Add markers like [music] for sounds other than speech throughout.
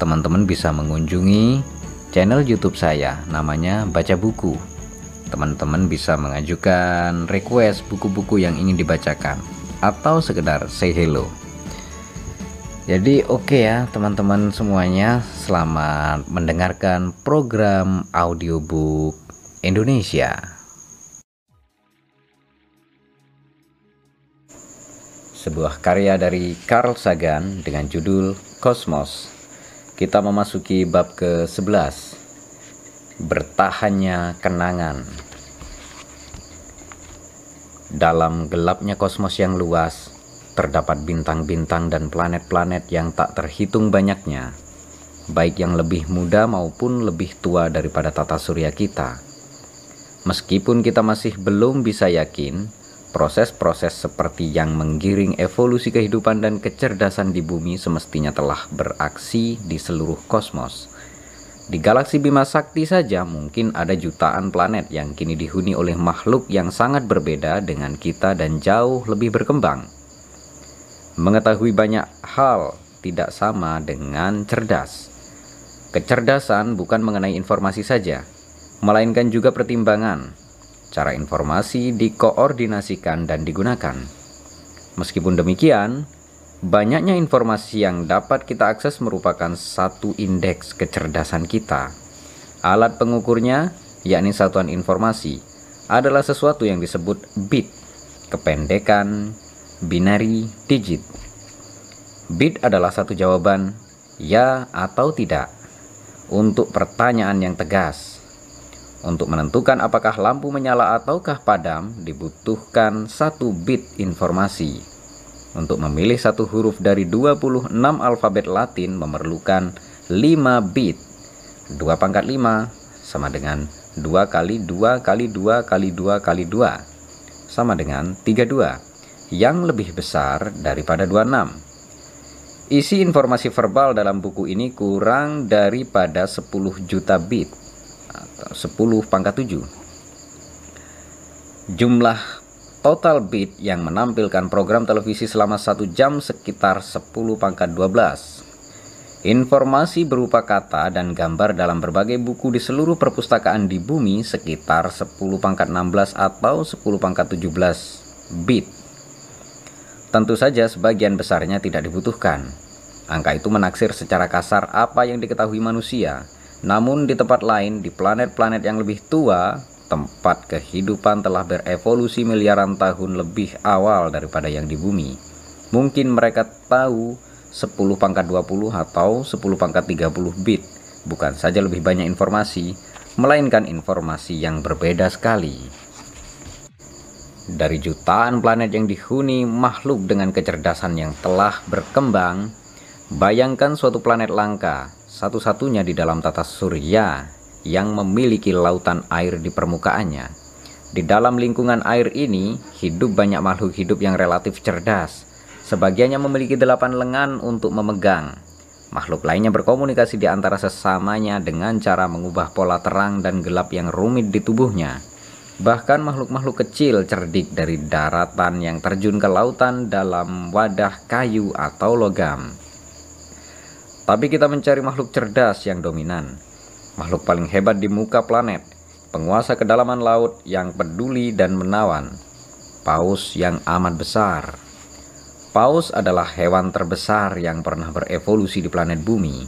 teman-teman bisa mengunjungi channel YouTube saya, namanya Baca Buku. Teman-teman bisa mengajukan request buku-buku yang ingin dibacakan atau sekedar say hello. Jadi oke okay ya teman-teman semuanya, selamat mendengarkan program audiobook Indonesia. sebuah karya dari Carl Sagan dengan judul Kosmos. Kita memasuki bab ke-11. Bertahannya kenangan. Dalam gelapnya kosmos yang luas, terdapat bintang-bintang dan planet-planet yang tak terhitung banyaknya, baik yang lebih muda maupun lebih tua daripada tata surya kita. Meskipun kita masih belum bisa yakin Proses-proses seperti yang menggiring evolusi kehidupan dan kecerdasan di bumi semestinya telah beraksi di seluruh kosmos. Di galaksi Bima Sakti saja mungkin ada jutaan planet yang kini dihuni oleh makhluk yang sangat berbeda dengan kita dan jauh lebih berkembang. Mengetahui banyak hal tidak sama dengan cerdas. Kecerdasan bukan mengenai informasi saja, melainkan juga pertimbangan, Cara informasi dikoordinasikan dan digunakan. Meskipun demikian, banyaknya informasi yang dapat kita akses merupakan satu indeks kecerdasan kita. Alat pengukurnya, yakni satuan informasi, adalah sesuatu yang disebut bit, kependekan binary digit. Bit adalah satu jawaban ya atau tidak untuk pertanyaan yang tegas. Untuk menentukan apakah lampu menyala ataukah padam, dibutuhkan satu bit informasi. Untuk memilih satu huruf dari 26 alfabet Latin memerlukan 5 bit. 2 pangkat 5 sama dengan 2 kali 2 kali 2 kali 2 kali 2 sama dengan 32 yang lebih besar daripada 26. Isi informasi verbal dalam buku ini kurang daripada 10 juta bit 10 pangkat 7 jumlah total bit yang menampilkan program televisi selama satu jam sekitar 10 pangkat 12 informasi berupa kata dan gambar dalam berbagai buku di seluruh perpustakaan di bumi sekitar 10 pangkat 16 atau 10 pangkat 17 bit tentu saja sebagian besarnya tidak dibutuhkan. Angka itu menaksir secara kasar apa yang diketahui manusia namun di tempat lain, di planet-planet yang lebih tua, tempat kehidupan telah berevolusi miliaran tahun lebih awal daripada yang di bumi. Mungkin mereka tahu 10 pangkat 20 atau 10 pangkat 30 bit, bukan saja lebih banyak informasi, melainkan informasi yang berbeda sekali. Dari jutaan planet yang dihuni makhluk dengan kecerdasan yang telah berkembang, bayangkan suatu planet langka satu-satunya di dalam tata surya yang memiliki lautan air di permukaannya. Di dalam lingkungan air ini, hidup banyak makhluk hidup yang relatif cerdas. Sebagiannya memiliki delapan lengan untuk memegang. Makhluk lainnya berkomunikasi di antara sesamanya dengan cara mengubah pola terang dan gelap yang rumit di tubuhnya. Bahkan makhluk-makhluk kecil cerdik dari daratan yang terjun ke lautan dalam wadah kayu atau logam. Tapi kita mencari makhluk cerdas yang dominan, makhluk paling hebat di muka planet, penguasa kedalaman laut yang peduli dan menawan, paus yang amat besar. Paus adalah hewan terbesar yang pernah berevolusi di planet bumi,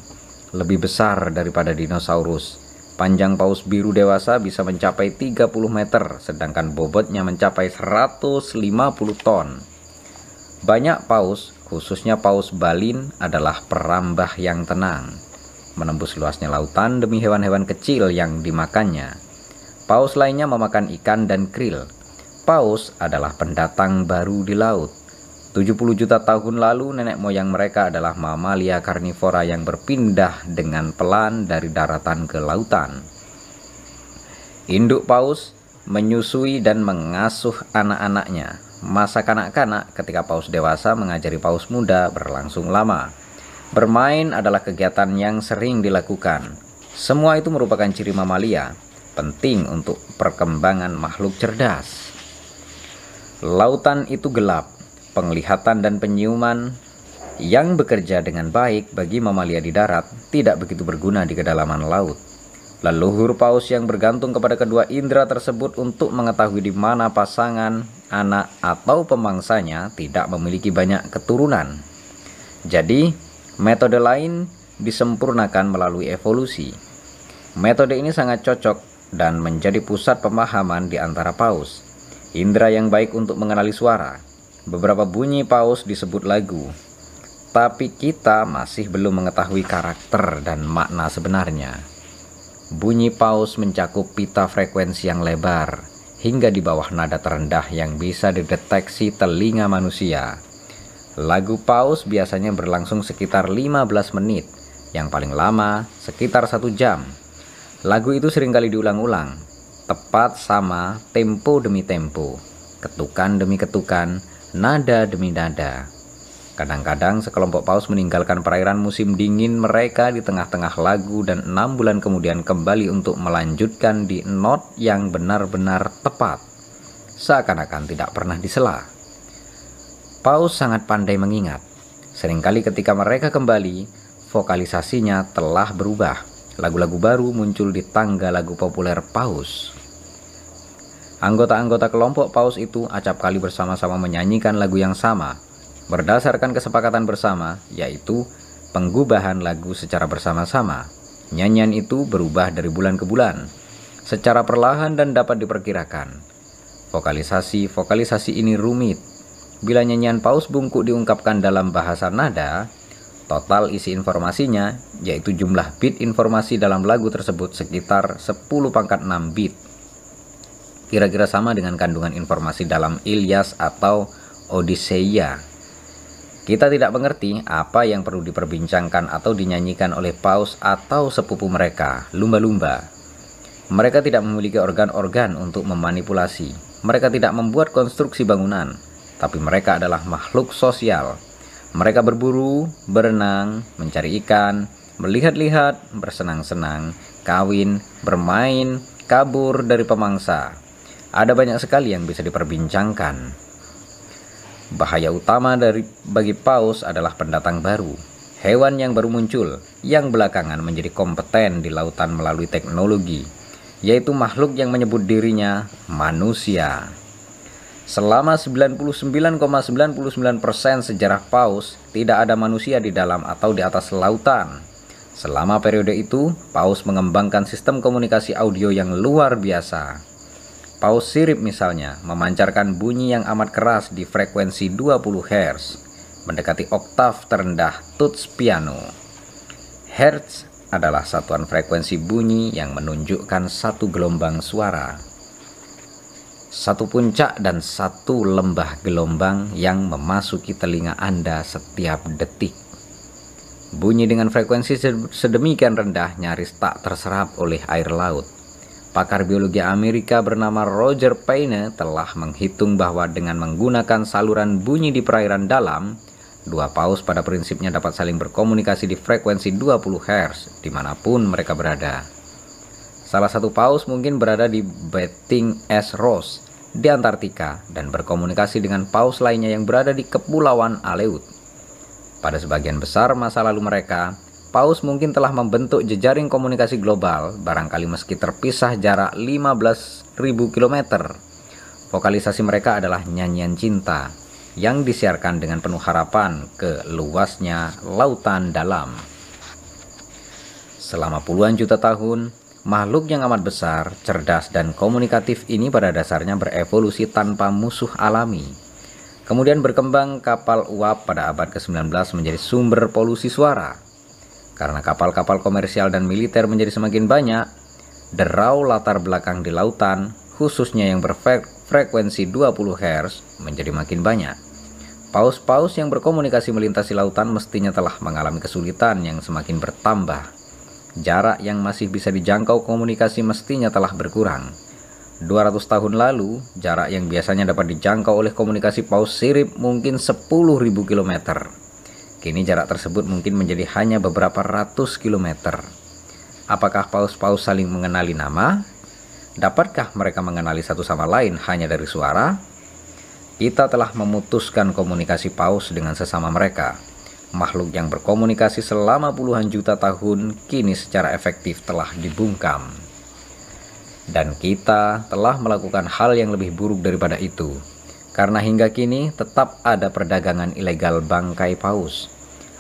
lebih besar daripada dinosaurus. Panjang paus biru dewasa bisa mencapai 30 meter, sedangkan bobotnya mencapai 150 ton. Banyak paus khususnya paus balin adalah perambah yang tenang, menembus luasnya lautan demi hewan-hewan kecil yang dimakannya. Paus lainnya memakan ikan dan krill. Paus adalah pendatang baru di laut. 70 juta tahun lalu nenek moyang mereka adalah mamalia karnivora yang berpindah dengan pelan dari daratan ke lautan. Induk paus menyusui dan mengasuh anak-anaknya. Masa kanak-kanak ketika paus dewasa mengajari paus muda berlangsung lama. Bermain adalah kegiatan yang sering dilakukan. Semua itu merupakan ciri mamalia, penting untuk perkembangan makhluk cerdas. Lautan itu gelap, penglihatan dan penciuman yang bekerja dengan baik bagi mamalia di darat tidak begitu berguna di kedalaman laut. Leluhur paus yang bergantung kepada kedua indera tersebut untuk mengetahui di mana pasangan, anak, atau pemangsanya tidak memiliki banyak keturunan. Jadi, metode lain disempurnakan melalui evolusi. Metode ini sangat cocok dan menjadi pusat pemahaman di antara paus. Indra yang baik untuk mengenali suara, Beberapa bunyi paus disebut lagu, tapi kita masih belum mengetahui karakter dan makna sebenarnya. Bunyi paus mencakup pita frekuensi yang lebar hingga di bawah nada terendah yang bisa dideteksi telinga manusia. Lagu paus biasanya berlangsung sekitar 15 menit, yang paling lama sekitar satu jam. Lagu itu sering kali diulang-ulang, tepat sama tempo demi tempo, ketukan demi ketukan, nada demi nada. Kadang-kadang sekelompok paus meninggalkan perairan musim dingin mereka di tengah-tengah lagu dan enam bulan kemudian kembali untuk melanjutkan di not yang benar-benar tepat. Seakan-akan tidak pernah disela. Paus sangat pandai mengingat. Seringkali ketika mereka kembali, vokalisasinya telah berubah. Lagu-lagu baru muncul di tangga lagu populer Paus. Anggota-anggota kelompok paus itu acap kali bersama-sama menyanyikan lagu yang sama, berdasarkan kesepakatan bersama, yaitu penggubahan lagu secara bersama-sama. Nyanyian itu berubah dari bulan ke bulan, secara perlahan dan dapat diperkirakan. Vokalisasi-vokalisasi ini rumit. Bila nyanyian paus bungkuk diungkapkan dalam bahasa nada, total isi informasinya, yaitu jumlah bit informasi dalam lagu tersebut sekitar 10 pangkat 6 bit kira-kira sama dengan kandungan informasi dalam Ilyas atau Odisseia. Kita tidak mengerti apa yang perlu diperbincangkan atau dinyanyikan oleh paus atau sepupu mereka, lumba-lumba. Mereka tidak memiliki organ-organ untuk memanipulasi. Mereka tidak membuat konstruksi bangunan, tapi mereka adalah makhluk sosial. Mereka berburu, berenang, mencari ikan, melihat-lihat, bersenang-senang, kawin, bermain, kabur dari pemangsa, ada banyak sekali yang bisa diperbincangkan. Bahaya utama dari bagi paus adalah pendatang baru, hewan yang baru muncul, yang belakangan menjadi kompeten di lautan melalui teknologi, yaitu makhluk yang menyebut dirinya manusia. Selama 99,99% sejarah paus, tidak ada manusia di dalam atau di atas lautan. Selama periode itu, paus mengembangkan sistem komunikasi audio yang luar biasa. Paus sirip misalnya memancarkan bunyi yang amat keras di frekuensi 20 Hz, mendekati oktav terendah tuts piano. Hertz adalah satuan frekuensi bunyi yang menunjukkan satu gelombang suara. Satu puncak dan satu lembah gelombang yang memasuki telinga Anda setiap detik. Bunyi dengan frekuensi sedemikian rendah nyaris tak terserap oleh air laut Pakar biologi Amerika bernama Roger Payne telah menghitung bahwa dengan menggunakan saluran bunyi di perairan dalam, dua paus pada prinsipnya dapat saling berkomunikasi di frekuensi 20 Hz di mana pun mereka berada. Salah satu paus mungkin berada di Betting S. Ross di Antartika dan berkomunikasi dengan paus lainnya yang berada di Kepulauan Aleut. Pada sebagian besar masa lalu mereka, Paus mungkin telah membentuk jejaring komunikasi global, barangkali meski terpisah jarak 15.000 km. Vokalisasi mereka adalah nyanyian cinta yang disiarkan dengan penuh harapan ke luasnya lautan dalam. Selama puluhan juta tahun, makhluk yang amat besar, cerdas, dan komunikatif ini pada dasarnya berevolusi tanpa musuh alami. Kemudian berkembang kapal uap pada abad ke-19 menjadi sumber polusi suara karena kapal-kapal komersial dan militer menjadi semakin banyak, derau latar belakang di lautan, khususnya yang berfrekuensi 20 Hz, menjadi makin banyak. Paus-paus yang berkomunikasi melintasi lautan mestinya telah mengalami kesulitan yang semakin bertambah. Jarak yang masih bisa dijangkau komunikasi mestinya telah berkurang. 200 tahun lalu, jarak yang biasanya dapat dijangkau oleh komunikasi paus sirip mungkin 10.000 km. Kini jarak tersebut mungkin menjadi hanya beberapa ratus kilometer. Apakah paus-paus saling mengenali nama? Dapatkah mereka mengenali satu sama lain hanya dari suara? kita telah memutuskan komunikasi paus dengan sesama mereka. Makhluk yang berkomunikasi selama puluhan juta tahun kini secara efektif telah dibungkam. Dan kita telah melakukan hal yang lebih buruk daripada itu. Karena hingga kini tetap ada perdagangan ilegal bangkai paus.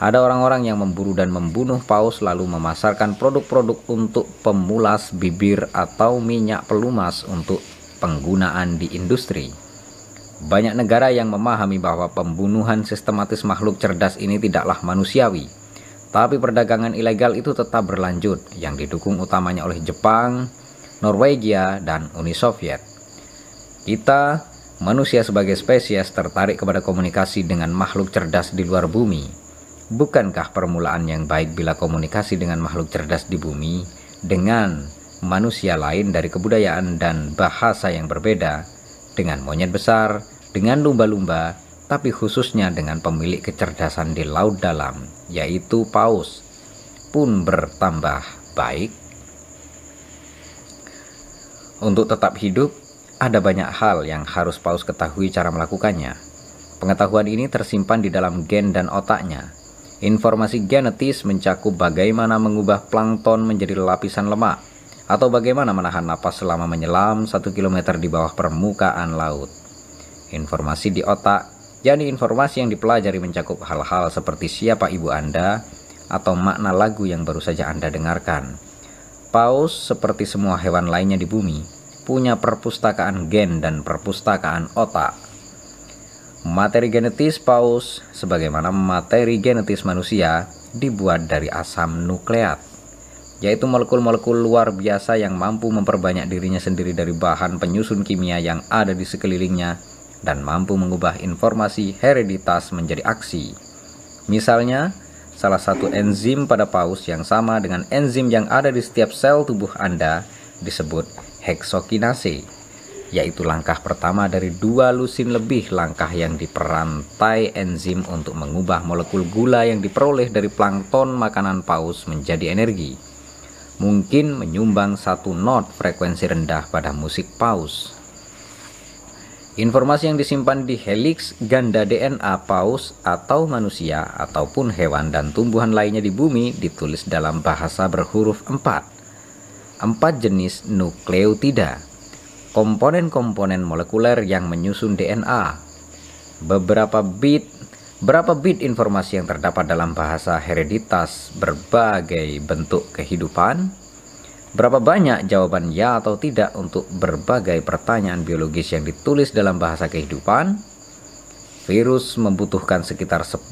Ada orang-orang yang memburu dan membunuh paus lalu memasarkan produk-produk untuk pemulas bibir atau minyak pelumas untuk penggunaan di industri. Banyak negara yang memahami bahwa pembunuhan sistematis makhluk cerdas ini tidaklah manusiawi. Tapi perdagangan ilegal itu tetap berlanjut, yang didukung utamanya oleh Jepang, Norwegia, dan Uni Soviet. Kita, manusia sebagai spesies, tertarik kepada komunikasi dengan makhluk cerdas di luar bumi. Bukankah permulaan yang baik bila komunikasi dengan makhluk cerdas di bumi dengan manusia lain dari kebudayaan dan bahasa yang berbeda, dengan monyet besar, dengan lumba-lumba, tapi khususnya dengan pemilik kecerdasan di laut dalam, yaitu paus, pun bertambah baik. Untuk tetap hidup, ada banyak hal yang harus paus ketahui cara melakukannya. Pengetahuan ini tersimpan di dalam gen dan otaknya. Informasi genetis mencakup bagaimana mengubah plankton menjadi lapisan lemak, atau bagaimana menahan napas selama menyelam satu kilometer di bawah permukaan laut. Informasi di otak, yakni informasi yang dipelajari mencakup hal-hal seperti siapa ibu Anda atau makna lagu yang baru saja Anda dengarkan. Paus, seperti semua hewan lainnya di bumi, punya perpustakaan gen dan perpustakaan otak. Materi genetis paus, sebagaimana materi genetis manusia, dibuat dari asam nukleat, yaitu molekul-molekul luar biasa yang mampu memperbanyak dirinya sendiri dari bahan penyusun kimia yang ada di sekelilingnya dan mampu mengubah informasi hereditas menjadi aksi. Misalnya, salah satu enzim pada paus yang sama dengan enzim yang ada di setiap sel tubuh Anda disebut heksokinase, yaitu langkah pertama dari dua lusin lebih langkah yang diperantai enzim untuk mengubah molekul gula yang diperoleh dari plankton makanan paus menjadi energi. Mungkin menyumbang satu not frekuensi rendah pada musik paus. Informasi yang disimpan di helix ganda DNA paus atau manusia ataupun hewan dan tumbuhan lainnya di bumi ditulis dalam bahasa berhuruf 4. Empat jenis nukleotida, komponen-komponen molekuler yang menyusun DNA. Beberapa bit Berapa bit informasi yang terdapat dalam bahasa hereditas berbagai bentuk kehidupan? Berapa banyak jawaban ya atau tidak untuk berbagai pertanyaan biologis yang ditulis dalam bahasa kehidupan? Virus membutuhkan sekitar 10.000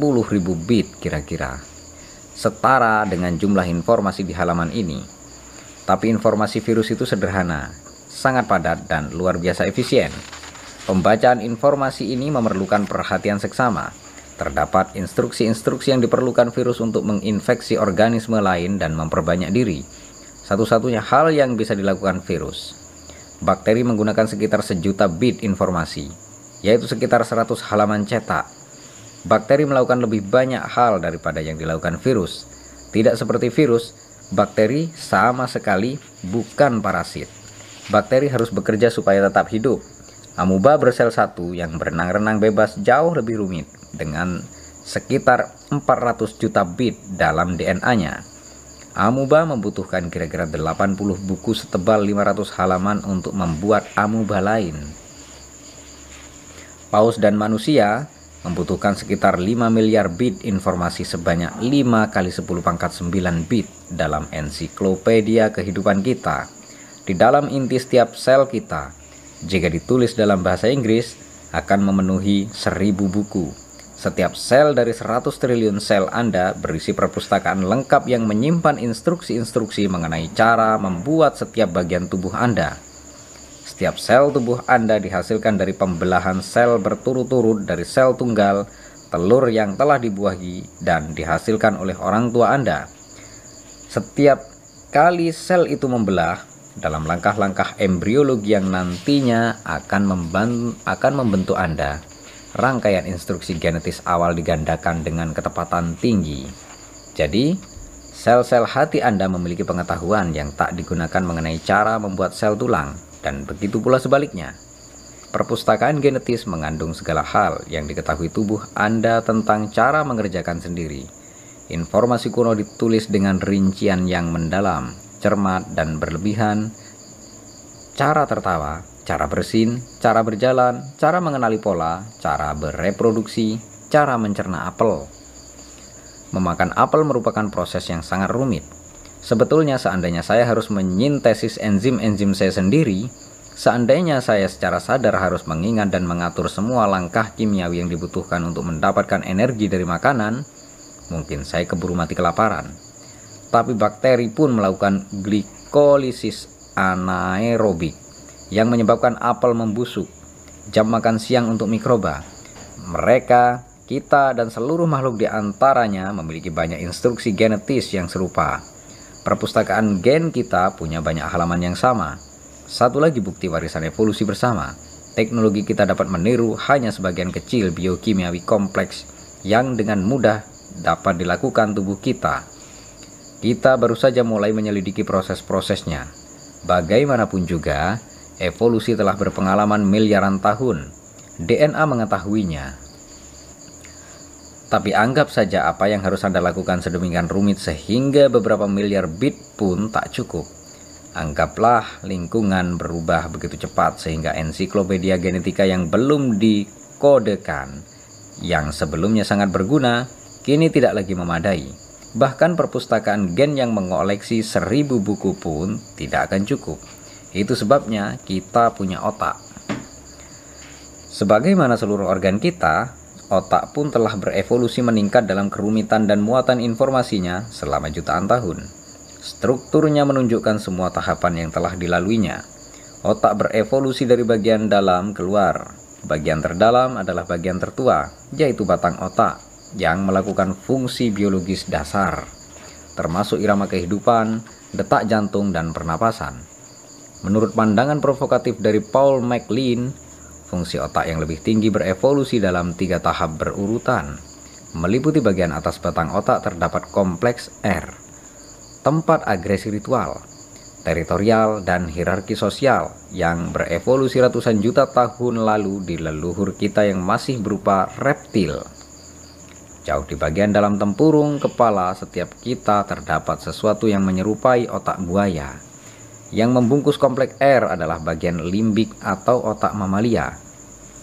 bit kira-kira. Setara dengan jumlah informasi di halaman ini. Tapi informasi virus itu sederhana, sangat padat dan luar biasa efisien. Pembacaan informasi ini memerlukan perhatian seksama. Terdapat instruksi-instruksi yang diperlukan virus untuk menginfeksi organisme lain dan memperbanyak diri satu-satunya hal yang bisa dilakukan virus. Bakteri menggunakan sekitar sejuta bit informasi, yaitu sekitar 100 halaman cetak. Bakteri melakukan lebih banyak hal daripada yang dilakukan virus. Tidak seperti virus, bakteri sama sekali bukan parasit. Bakteri harus bekerja supaya tetap hidup. Amuba bersel satu yang berenang-renang bebas jauh lebih rumit dengan sekitar 400 juta bit dalam DNA-nya. Amuba membutuhkan kira-kira 80 buku setebal 500 halaman untuk membuat amuba lain. Paus dan manusia membutuhkan sekitar 5 miliar bit informasi sebanyak 5 kali 10 pangkat 9 bit dalam ensiklopedia kehidupan kita. Di dalam inti setiap sel kita, jika ditulis dalam bahasa Inggris, akan memenuhi 1000 buku. Setiap sel dari 100 triliun sel Anda berisi perpustakaan lengkap yang menyimpan instruksi-instruksi mengenai cara membuat setiap bagian tubuh Anda. Setiap sel tubuh Anda dihasilkan dari pembelahan sel berturut-turut dari sel tunggal telur yang telah dibuahi dan dihasilkan oleh orang tua Anda. Setiap kali sel itu membelah, dalam langkah-langkah embriologi yang nantinya akan, akan membentuk Anda, rangkaian instruksi genetis awal digandakan dengan ketepatan tinggi. Jadi, sel-sel hati Anda memiliki pengetahuan yang tak digunakan mengenai cara membuat sel tulang, dan begitu pula sebaliknya. Perpustakaan genetis mengandung segala hal yang diketahui tubuh Anda tentang cara mengerjakan sendiri. Informasi kuno ditulis dengan rincian yang mendalam, cermat, dan berlebihan. Cara tertawa, cara bersin, cara berjalan, cara mengenali pola, cara bereproduksi, cara mencerna apel. Memakan apel merupakan proses yang sangat rumit. Sebetulnya seandainya saya harus menyintesis enzim-enzim saya sendiri, Seandainya saya secara sadar harus mengingat dan mengatur semua langkah kimiawi yang dibutuhkan untuk mendapatkan energi dari makanan, mungkin saya keburu mati kelaparan. Tapi bakteri pun melakukan glikolisis anaerobik yang menyebabkan apel membusuk, jam makan siang untuk mikroba. Mereka, kita, dan seluruh makhluk di antaranya memiliki banyak instruksi genetis yang serupa. Perpustakaan gen kita punya banyak halaman yang sama, satu lagi bukti warisan evolusi bersama, teknologi kita dapat meniru hanya sebagian kecil biokimiawi kompleks yang dengan mudah dapat dilakukan tubuh kita. Kita baru saja mulai menyelidiki proses-prosesnya. Bagaimanapun juga, evolusi telah berpengalaman miliaran tahun. DNA mengetahuinya. Tapi anggap saja apa yang harus Anda lakukan sedemikian rumit sehingga beberapa miliar bit pun tak cukup. Anggaplah lingkungan berubah begitu cepat sehingga ensiklopedia genetika yang belum dikodekan, yang sebelumnya sangat berguna, kini tidak lagi memadai. Bahkan perpustakaan gen yang mengoleksi seribu buku pun tidak akan cukup. Itu sebabnya kita punya otak. Sebagaimana seluruh organ kita, otak pun telah berevolusi meningkat dalam kerumitan dan muatan informasinya selama jutaan tahun. Strukturnya menunjukkan semua tahapan yang telah dilaluinya. Otak berevolusi dari bagian dalam keluar. Bagian terdalam adalah bagian tertua, yaitu batang otak, yang melakukan fungsi biologis dasar, termasuk irama kehidupan, detak jantung, dan pernapasan. Menurut pandangan provokatif dari Paul MacLean, fungsi otak yang lebih tinggi berevolusi dalam tiga tahap berurutan. Meliputi bagian atas batang otak terdapat kompleks R, tempat agresi ritual, teritorial, dan hierarki sosial yang berevolusi ratusan juta tahun lalu di leluhur kita yang masih berupa reptil. Jauh di bagian dalam tempurung kepala setiap kita terdapat sesuatu yang menyerupai otak buaya. Yang membungkus kompleks R adalah bagian limbik atau otak mamalia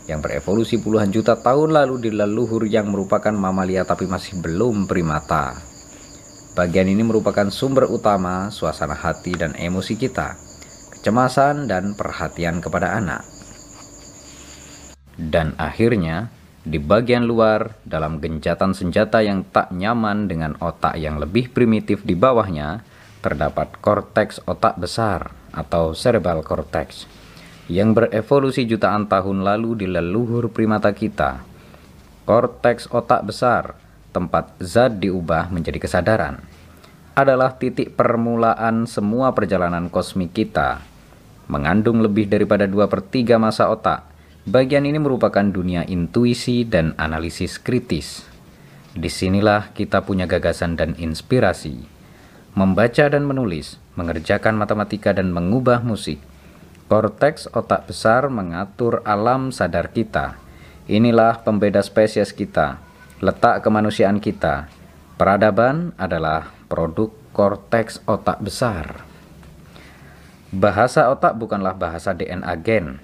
yang berevolusi puluhan juta tahun lalu di leluhur yang merupakan mamalia tapi masih belum primata. Bagian ini merupakan sumber utama suasana hati dan emosi kita, kecemasan dan perhatian kepada anak. Dan akhirnya, di bagian luar, dalam genjatan senjata yang tak nyaman dengan otak yang lebih primitif di bawahnya, terdapat korteks otak besar atau cerebral cortex yang berevolusi jutaan tahun lalu di leluhur primata kita. Korteks otak besar tempat zat diubah menjadi kesadaran, adalah titik permulaan semua perjalanan kosmik kita. Mengandung lebih daripada 2 per 3 masa otak, bagian ini merupakan dunia intuisi dan analisis kritis. Di sinilah kita punya gagasan dan inspirasi. Membaca dan menulis, mengerjakan matematika dan mengubah musik. Korteks otak besar mengatur alam sadar kita. Inilah pembeda spesies kita letak kemanusiaan kita. Peradaban adalah produk korteks otak besar. Bahasa otak bukanlah bahasa DNA gen.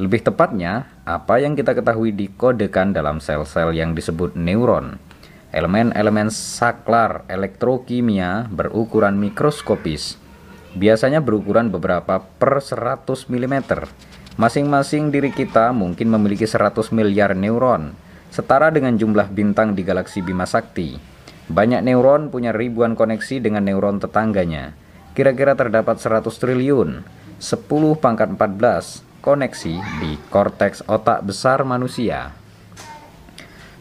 Lebih tepatnya, apa yang kita ketahui dikodekan dalam sel-sel yang disebut neuron. Elemen-elemen saklar elektrokimia berukuran mikroskopis, biasanya berukuran beberapa per 100 mm. Masing-masing diri kita mungkin memiliki 100 miliar neuron, setara dengan jumlah bintang di galaksi Bima Sakti. Banyak neuron punya ribuan koneksi dengan neuron tetangganya. Kira-kira terdapat 100 triliun, 10 pangkat 14 koneksi di korteks otak besar manusia.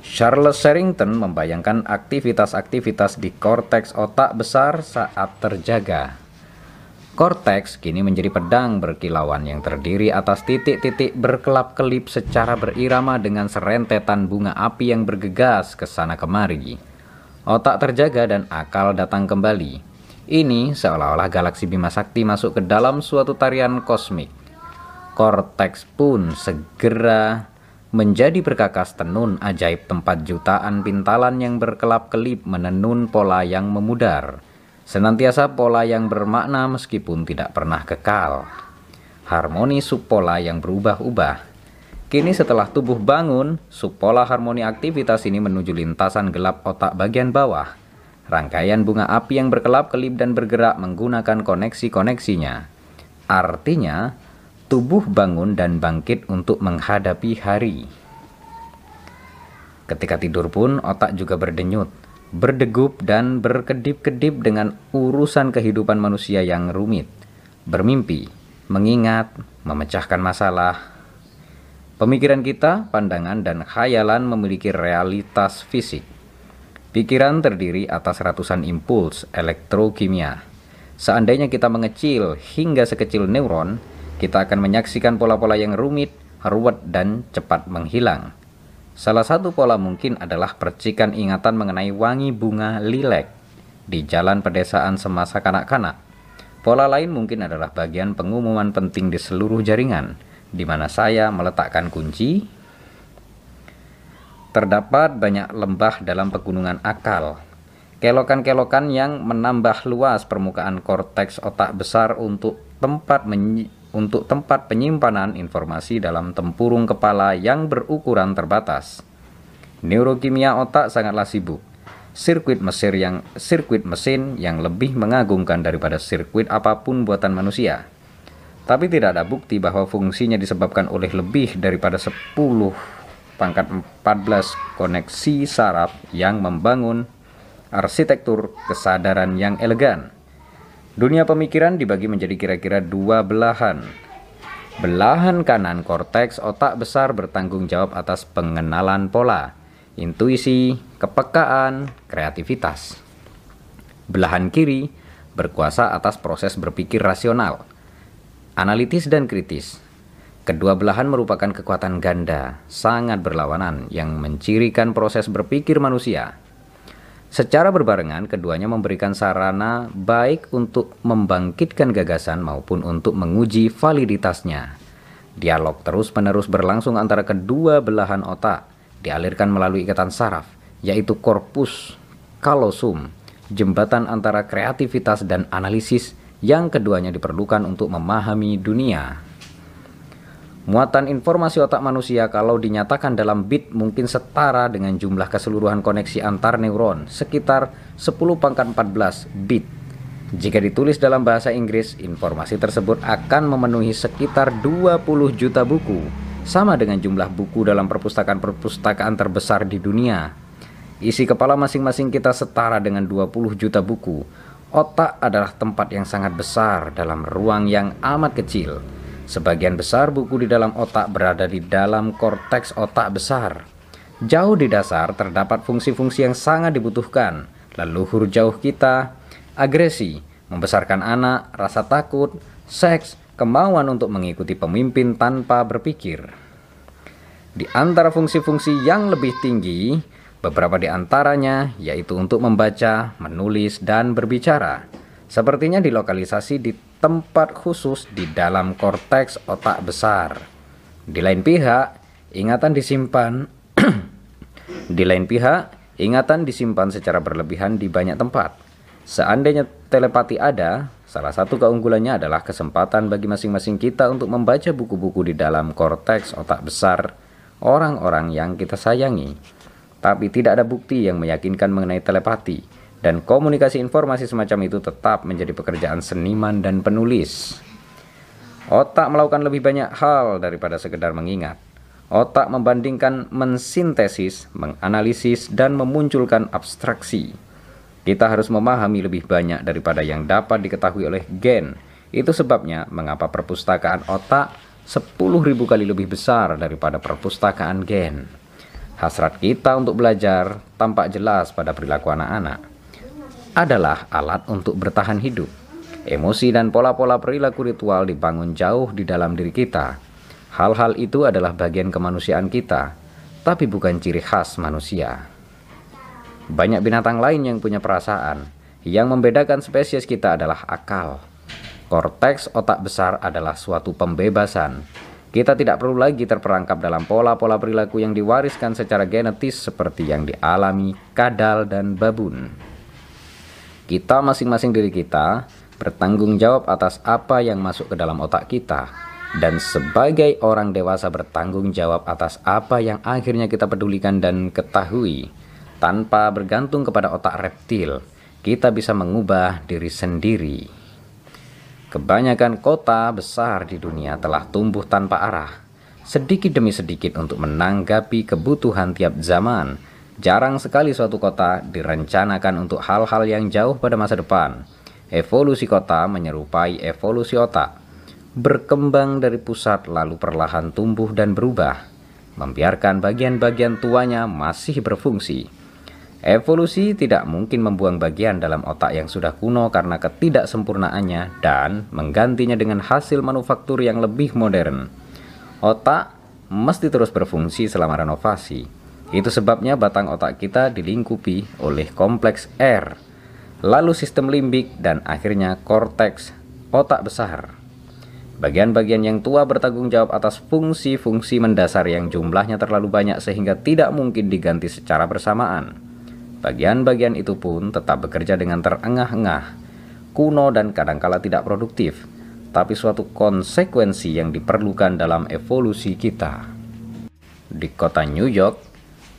Charles Sherrington membayangkan aktivitas-aktivitas di korteks otak besar saat terjaga. Korteks kini menjadi pedang berkilauan yang terdiri atas titik-titik berkelap-kelip secara berirama dengan serentetan bunga api yang bergegas ke sana kemari. Otak terjaga dan akal datang kembali. Ini seolah-olah galaksi Bima Sakti masuk ke dalam suatu tarian kosmik. Korteks pun segera menjadi berkakas tenun ajaib tempat jutaan pintalan yang berkelap-kelip menenun pola yang memudar Senantiasa pola yang bermakna meskipun tidak pernah kekal. Harmoni subpola yang berubah-ubah. Kini setelah tubuh bangun, subpola harmoni aktivitas ini menuju lintasan gelap otak bagian bawah. Rangkaian bunga api yang berkelap-kelip dan bergerak menggunakan koneksi-koneksinya. Artinya, tubuh bangun dan bangkit untuk menghadapi hari. Ketika tidur pun otak juga berdenyut berdegup dan berkedip-kedip dengan urusan kehidupan manusia yang rumit, bermimpi, mengingat, memecahkan masalah. Pemikiran kita, pandangan, dan khayalan memiliki realitas fisik. Pikiran terdiri atas ratusan impuls elektrokimia. Seandainya kita mengecil hingga sekecil neuron, kita akan menyaksikan pola-pola yang rumit, ruwet, dan cepat menghilang. Salah satu pola mungkin adalah percikan ingatan mengenai wangi bunga lilek di jalan pedesaan semasa kanak-kanak. Pola lain mungkin adalah bagian pengumuman penting di seluruh jaringan, di mana saya meletakkan kunci. Terdapat banyak lembah dalam pegunungan akal, kelokan-kelokan yang menambah luas permukaan korteks otak besar untuk tempat untuk tempat penyimpanan informasi dalam tempurung kepala yang berukuran terbatas. Neurokimia otak sangatlah sibuk. Sirkuit mesin yang sirkuit mesin yang lebih mengagumkan daripada sirkuit apa pun buatan manusia. Tapi tidak ada bukti bahwa fungsinya disebabkan oleh lebih daripada 10 pangkat 14 koneksi saraf yang membangun arsitektur kesadaran yang elegan. Dunia pemikiran dibagi menjadi kira-kira dua belahan. Belahan kanan korteks otak besar bertanggung jawab atas pengenalan pola, intuisi, kepekaan, kreativitas. Belahan kiri berkuasa atas proses berpikir rasional, analitis dan kritis. Kedua belahan merupakan kekuatan ganda, sangat berlawanan yang mencirikan proses berpikir manusia. Secara berbarengan, keduanya memberikan sarana baik untuk membangkitkan gagasan maupun untuk menguji validitasnya. Dialog terus-menerus berlangsung antara kedua belahan otak, dialirkan melalui ikatan saraf, yaitu korpus kalosum, jembatan antara kreativitas dan analisis yang keduanya diperlukan untuk memahami dunia. Muatan informasi otak manusia kalau dinyatakan dalam bit mungkin setara dengan jumlah keseluruhan koneksi antar neuron, sekitar 10 pangkat 14 bit. Jika ditulis dalam bahasa Inggris, informasi tersebut akan memenuhi sekitar 20 juta buku, sama dengan jumlah buku dalam perpustakaan-perpustakaan terbesar di dunia. Isi kepala masing-masing kita setara dengan 20 juta buku. Otak adalah tempat yang sangat besar dalam ruang yang amat kecil Sebagian besar buku di dalam otak berada di dalam korteks otak besar. Jauh di dasar terdapat fungsi-fungsi yang sangat dibutuhkan. Leluhur jauh kita, agresi, membesarkan anak, rasa takut, seks, kemauan untuk mengikuti pemimpin tanpa berpikir. Di antara fungsi-fungsi yang lebih tinggi, beberapa di antaranya yaitu untuk membaca, menulis, dan berbicara. Sepertinya dilokalisasi di tempat khusus di dalam korteks otak besar. Di lain pihak, ingatan disimpan [clears throat] di lain pihak, ingatan disimpan secara berlebihan di banyak tempat. Seandainya telepati ada, salah satu keunggulannya adalah kesempatan bagi masing-masing kita untuk membaca buku-buku di dalam korteks otak besar orang-orang yang kita sayangi. Tapi tidak ada bukti yang meyakinkan mengenai telepati dan komunikasi informasi semacam itu tetap menjadi pekerjaan seniman dan penulis. Otak melakukan lebih banyak hal daripada sekedar mengingat. Otak membandingkan mensintesis, menganalisis, dan memunculkan abstraksi. Kita harus memahami lebih banyak daripada yang dapat diketahui oleh gen. Itu sebabnya mengapa perpustakaan otak 10.000 kali lebih besar daripada perpustakaan gen. hasrat kita untuk belajar tampak jelas pada perilaku anak-anak. Adalah alat untuk bertahan hidup. Emosi dan pola-pola perilaku ritual dibangun jauh di dalam diri kita. Hal-hal itu adalah bagian kemanusiaan kita, tapi bukan ciri khas manusia. Banyak binatang lain yang punya perasaan. Yang membedakan spesies kita adalah akal. Korteks otak besar adalah suatu pembebasan kita tidak perlu lagi terperangkap dalam pola-pola perilaku yang diwariskan secara genetis seperti yang dialami kadal dan babun. Kita masing-masing diri kita bertanggung jawab atas apa yang masuk ke dalam otak kita. Dan sebagai orang dewasa bertanggung jawab atas apa yang akhirnya kita pedulikan dan ketahui. Tanpa bergantung kepada otak reptil kita bisa mengubah diri sendiri. Kebanyakan kota besar di dunia telah tumbuh tanpa arah, sedikit demi sedikit untuk menanggapi kebutuhan tiap zaman. Jarang sekali suatu kota direncanakan untuk hal-hal yang jauh pada masa depan. Evolusi kota menyerupai evolusi otak, berkembang dari pusat lalu perlahan tumbuh dan berubah, membiarkan bagian-bagian tuanya masih berfungsi. Evolusi tidak mungkin membuang bagian dalam otak yang sudah kuno karena ketidaksempurnaannya dan menggantinya dengan hasil manufaktur yang lebih modern. Otak mesti terus berfungsi selama renovasi. Itu sebabnya batang otak kita dilingkupi oleh kompleks R, lalu sistem limbik dan akhirnya korteks otak besar. Bagian-bagian yang tua bertanggung jawab atas fungsi-fungsi mendasar yang jumlahnya terlalu banyak sehingga tidak mungkin diganti secara bersamaan. Bagian-bagian itu pun tetap bekerja dengan terengah-engah, kuno dan kadangkala tidak produktif, tapi suatu konsekuensi yang diperlukan dalam evolusi kita. Di kota New York,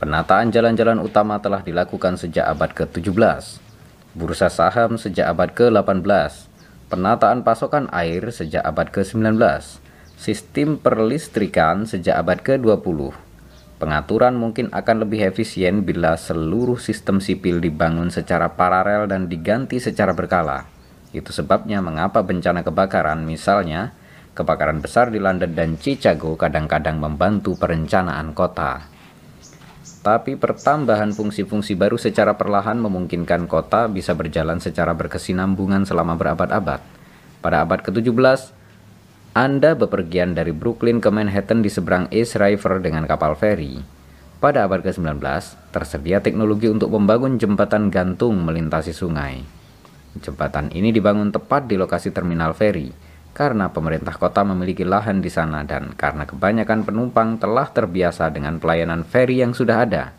penataan jalan-jalan utama telah dilakukan sejak abad ke-17, bursa saham sejak abad ke-18, penataan pasokan air sejak abad ke-19, sistem perlistrikan sejak abad ke-20, Pengaturan mungkin akan lebih efisien bila seluruh sistem sipil dibangun secara paralel dan diganti secara berkala. Itu sebabnya mengapa bencana kebakaran, misalnya kebakaran besar di London dan Chicago kadang-kadang membantu perencanaan kota. Tapi pertambahan fungsi-fungsi baru secara perlahan memungkinkan kota bisa berjalan secara berkesinambungan selama berabad-abad. Pada abad ke-17, anda bepergian dari Brooklyn ke Manhattan di seberang East River dengan kapal feri. Pada abad ke-19, tersedia teknologi untuk membangun jembatan gantung melintasi sungai. Jembatan ini dibangun tepat di lokasi terminal feri, karena pemerintah kota memiliki lahan di sana dan karena kebanyakan penumpang telah terbiasa dengan pelayanan feri yang sudah ada.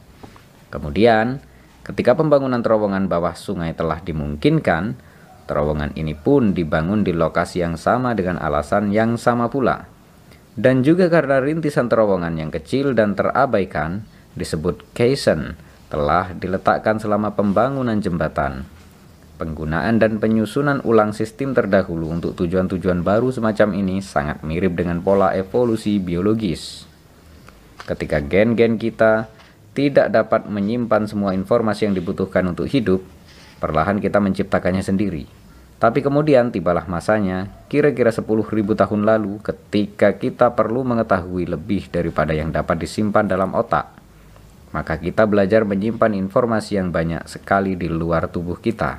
Kemudian, ketika pembangunan terowongan bawah sungai telah dimungkinkan, Terowongan ini pun dibangun di lokasi yang sama dengan alasan yang sama pula. Dan juga karena rintisan terowongan yang kecil dan terabaikan disebut caisson telah diletakkan selama pembangunan jembatan. Penggunaan dan penyusunan ulang sistem terdahulu untuk tujuan-tujuan baru semacam ini sangat mirip dengan pola evolusi biologis. Ketika gen-gen kita tidak dapat menyimpan semua informasi yang dibutuhkan untuk hidup, Perlahan kita menciptakannya sendiri. Tapi kemudian tibalah masanya, kira-kira 10.000 tahun lalu ketika kita perlu mengetahui lebih daripada yang dapat disimpan dalam otak. Maka kita belajar menyimpan informasi yang banyak sekali di luar tubuh kita.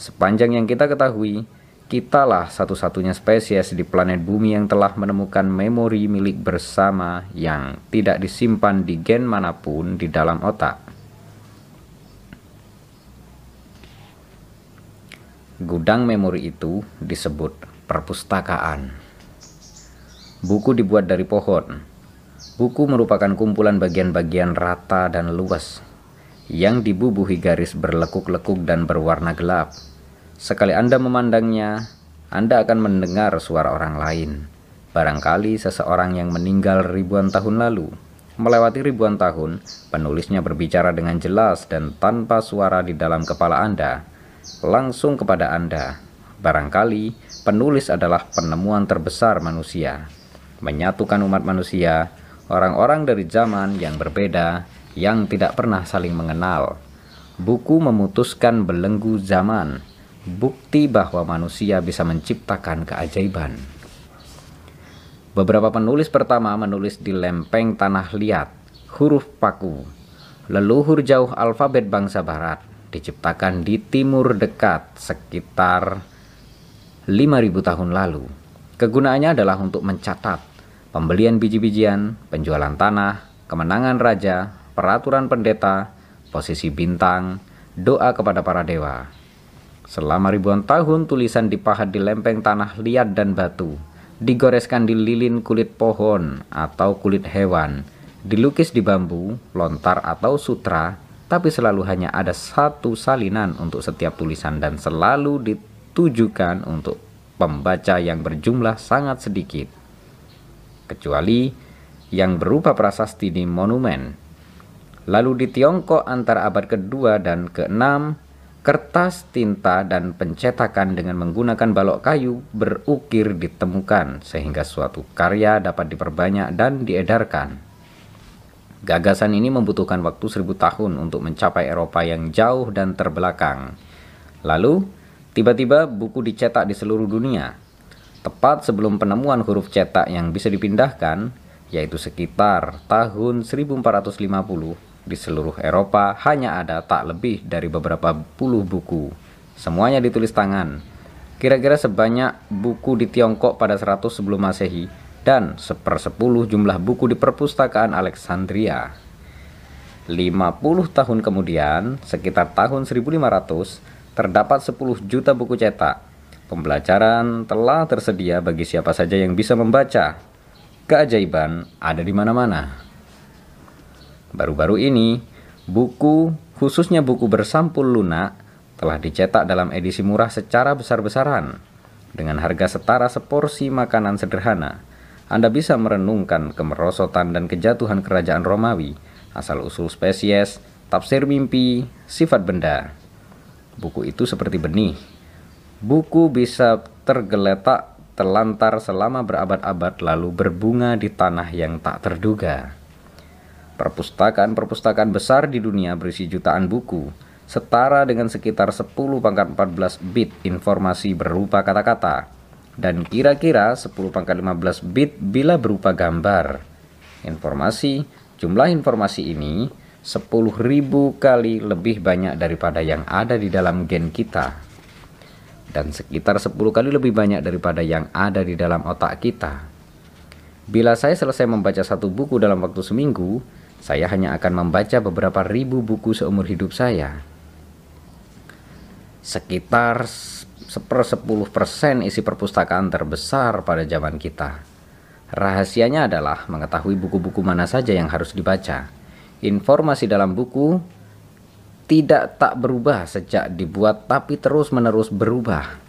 Sepanjang yang kita ketahui, kitalah satu-satunya spesies di planet bumi yang telah menemukan memori milik bersama yang tidak disimpan di gen mana pun di dalam otak. Gudang memori itu disebut perpustakaan. Buku dibuat dari pohon. Buku merupakan kumpulan bagian-bagian rata dan luas yang dibubuhi garis berlekuk-lekuk dan berwarna gelap. Sekali Anda memandangnya, Anda akan mendengar suara orang lain. Barangkali seseorang yang meninggal ribuan tahun lalu. Melewati ribuan tahun, penulisnya berbicara dengan jelas dan tanpa suara di dalam kepala Anda langsung kepada Anda. Barangkali penulis adalah penemuan terbesar manusia, menyatukan umat manusia, orang-orang dari zaman yang berbeda, yang tidak pernah saling mengenal. Buku memutuskan belenggu zaman, bukti bahwa manusia bisa menciptakan keajaiban. Beberapa penulis pertama menulis di lempeng tanah liat, huruf paku, leluhur jauh alfabet bangsa barat, diciptakan di timur dekat sekitar 5000 tahun lalu. Kegunaannya adalah untuk mencatat pembelian biji-bijian, penjualan tanah, kemenangan raja, peraturan pendeta, posisi bintang, doa kepada para dewa. Selama ribuan tahun tulisan dipahat di lempeng tanah liat dan batu, digoreskan di lilin kulit pohon atau kulit hewan, dilukis di bambu, lontar atau sutra, tapi selalu hanya ada satu salinan untuk setiap tulisan dan selalu ditujukan untuk pembaca yang berjumlah sangat sedikit. Kecuali yang berupa prasasti di monumen. Lalu di Tiongkok antara abad kedua dan keenam Kertas, tinta, dan pencetakan dengan menggunakan balok kayu berukir ditemukan sehingga suatu karya dapat diperbanyak dan diedarkan. Gagasan ini membutuhkan waktu seribu tahun untuk mencapai Eropa yang jauh dan terbelakang. Lalu, tiba-tiba buku dicetak di seluruh dunia. Tepat sebelum penemuan huruf cetak yang bisa dipindahkan, yaitu sekitar tahun 1450, di seluruh Eropa hanya ada tak lebih dari beberapa puluh buku. Semuanya ditulis tangan. Kira-kira sebanyak buku di Tiongkok pada 100 sebelum masehi dan sepersepuluh jumlah buku di perpustakaan Alexandria. 50 tahun kemudian, sekitar tahun 1500, terdapat 10 juta buku cetak. Pembelajaran telah tersedia bagi siapa saja yang bisa membaca. Keajaiban ada di mana-mana. Baru-baru ini, buku, khususnya buku bersampul lunak, telah dicetak dalam edisi murah secara besar-besaran. Dengan harga setara seporsi makanan sederhana, Anda bisa merenungkan kemerosotan dan kejatuhan kerajaan Romawi, asal-usul spesies, tafsir mimpi, sifat benda. Buku itu seperti benih. Buku bisa tergeletak terlantar selama berabad-abad lalu berbunga di tanah yang tak terduga. Perpustakaan-perpustakaan besar di dunia berisi jutaan buku, setara dengan sekitar 10 pangkat 14 bit informasi berupa kata-kata, dan kira-kira 10 pangkat 15 bit bila berupa gambar. Informasi, jumlah informasi ini 10.000 kali lebih banyak daripada yang ada di dalam gen kita dan sekitar 10 kali lebih banyak daripada yang ada di dalam otak kita. Bila saya selesai membaca satu buku dalam waktu seminggu, saya hanya akan membaca beberapa ribu buku seumur hidup saya. Sekitar sepersepuluh persen isi perpustakaan terbesar pada zaman kita. Rahasianya adalah mengetahui buku-buku mana saja yang harus dibaca. Informasi dalam buku tidak tak berubah sejak dibuat tapi terus-menerus berubah.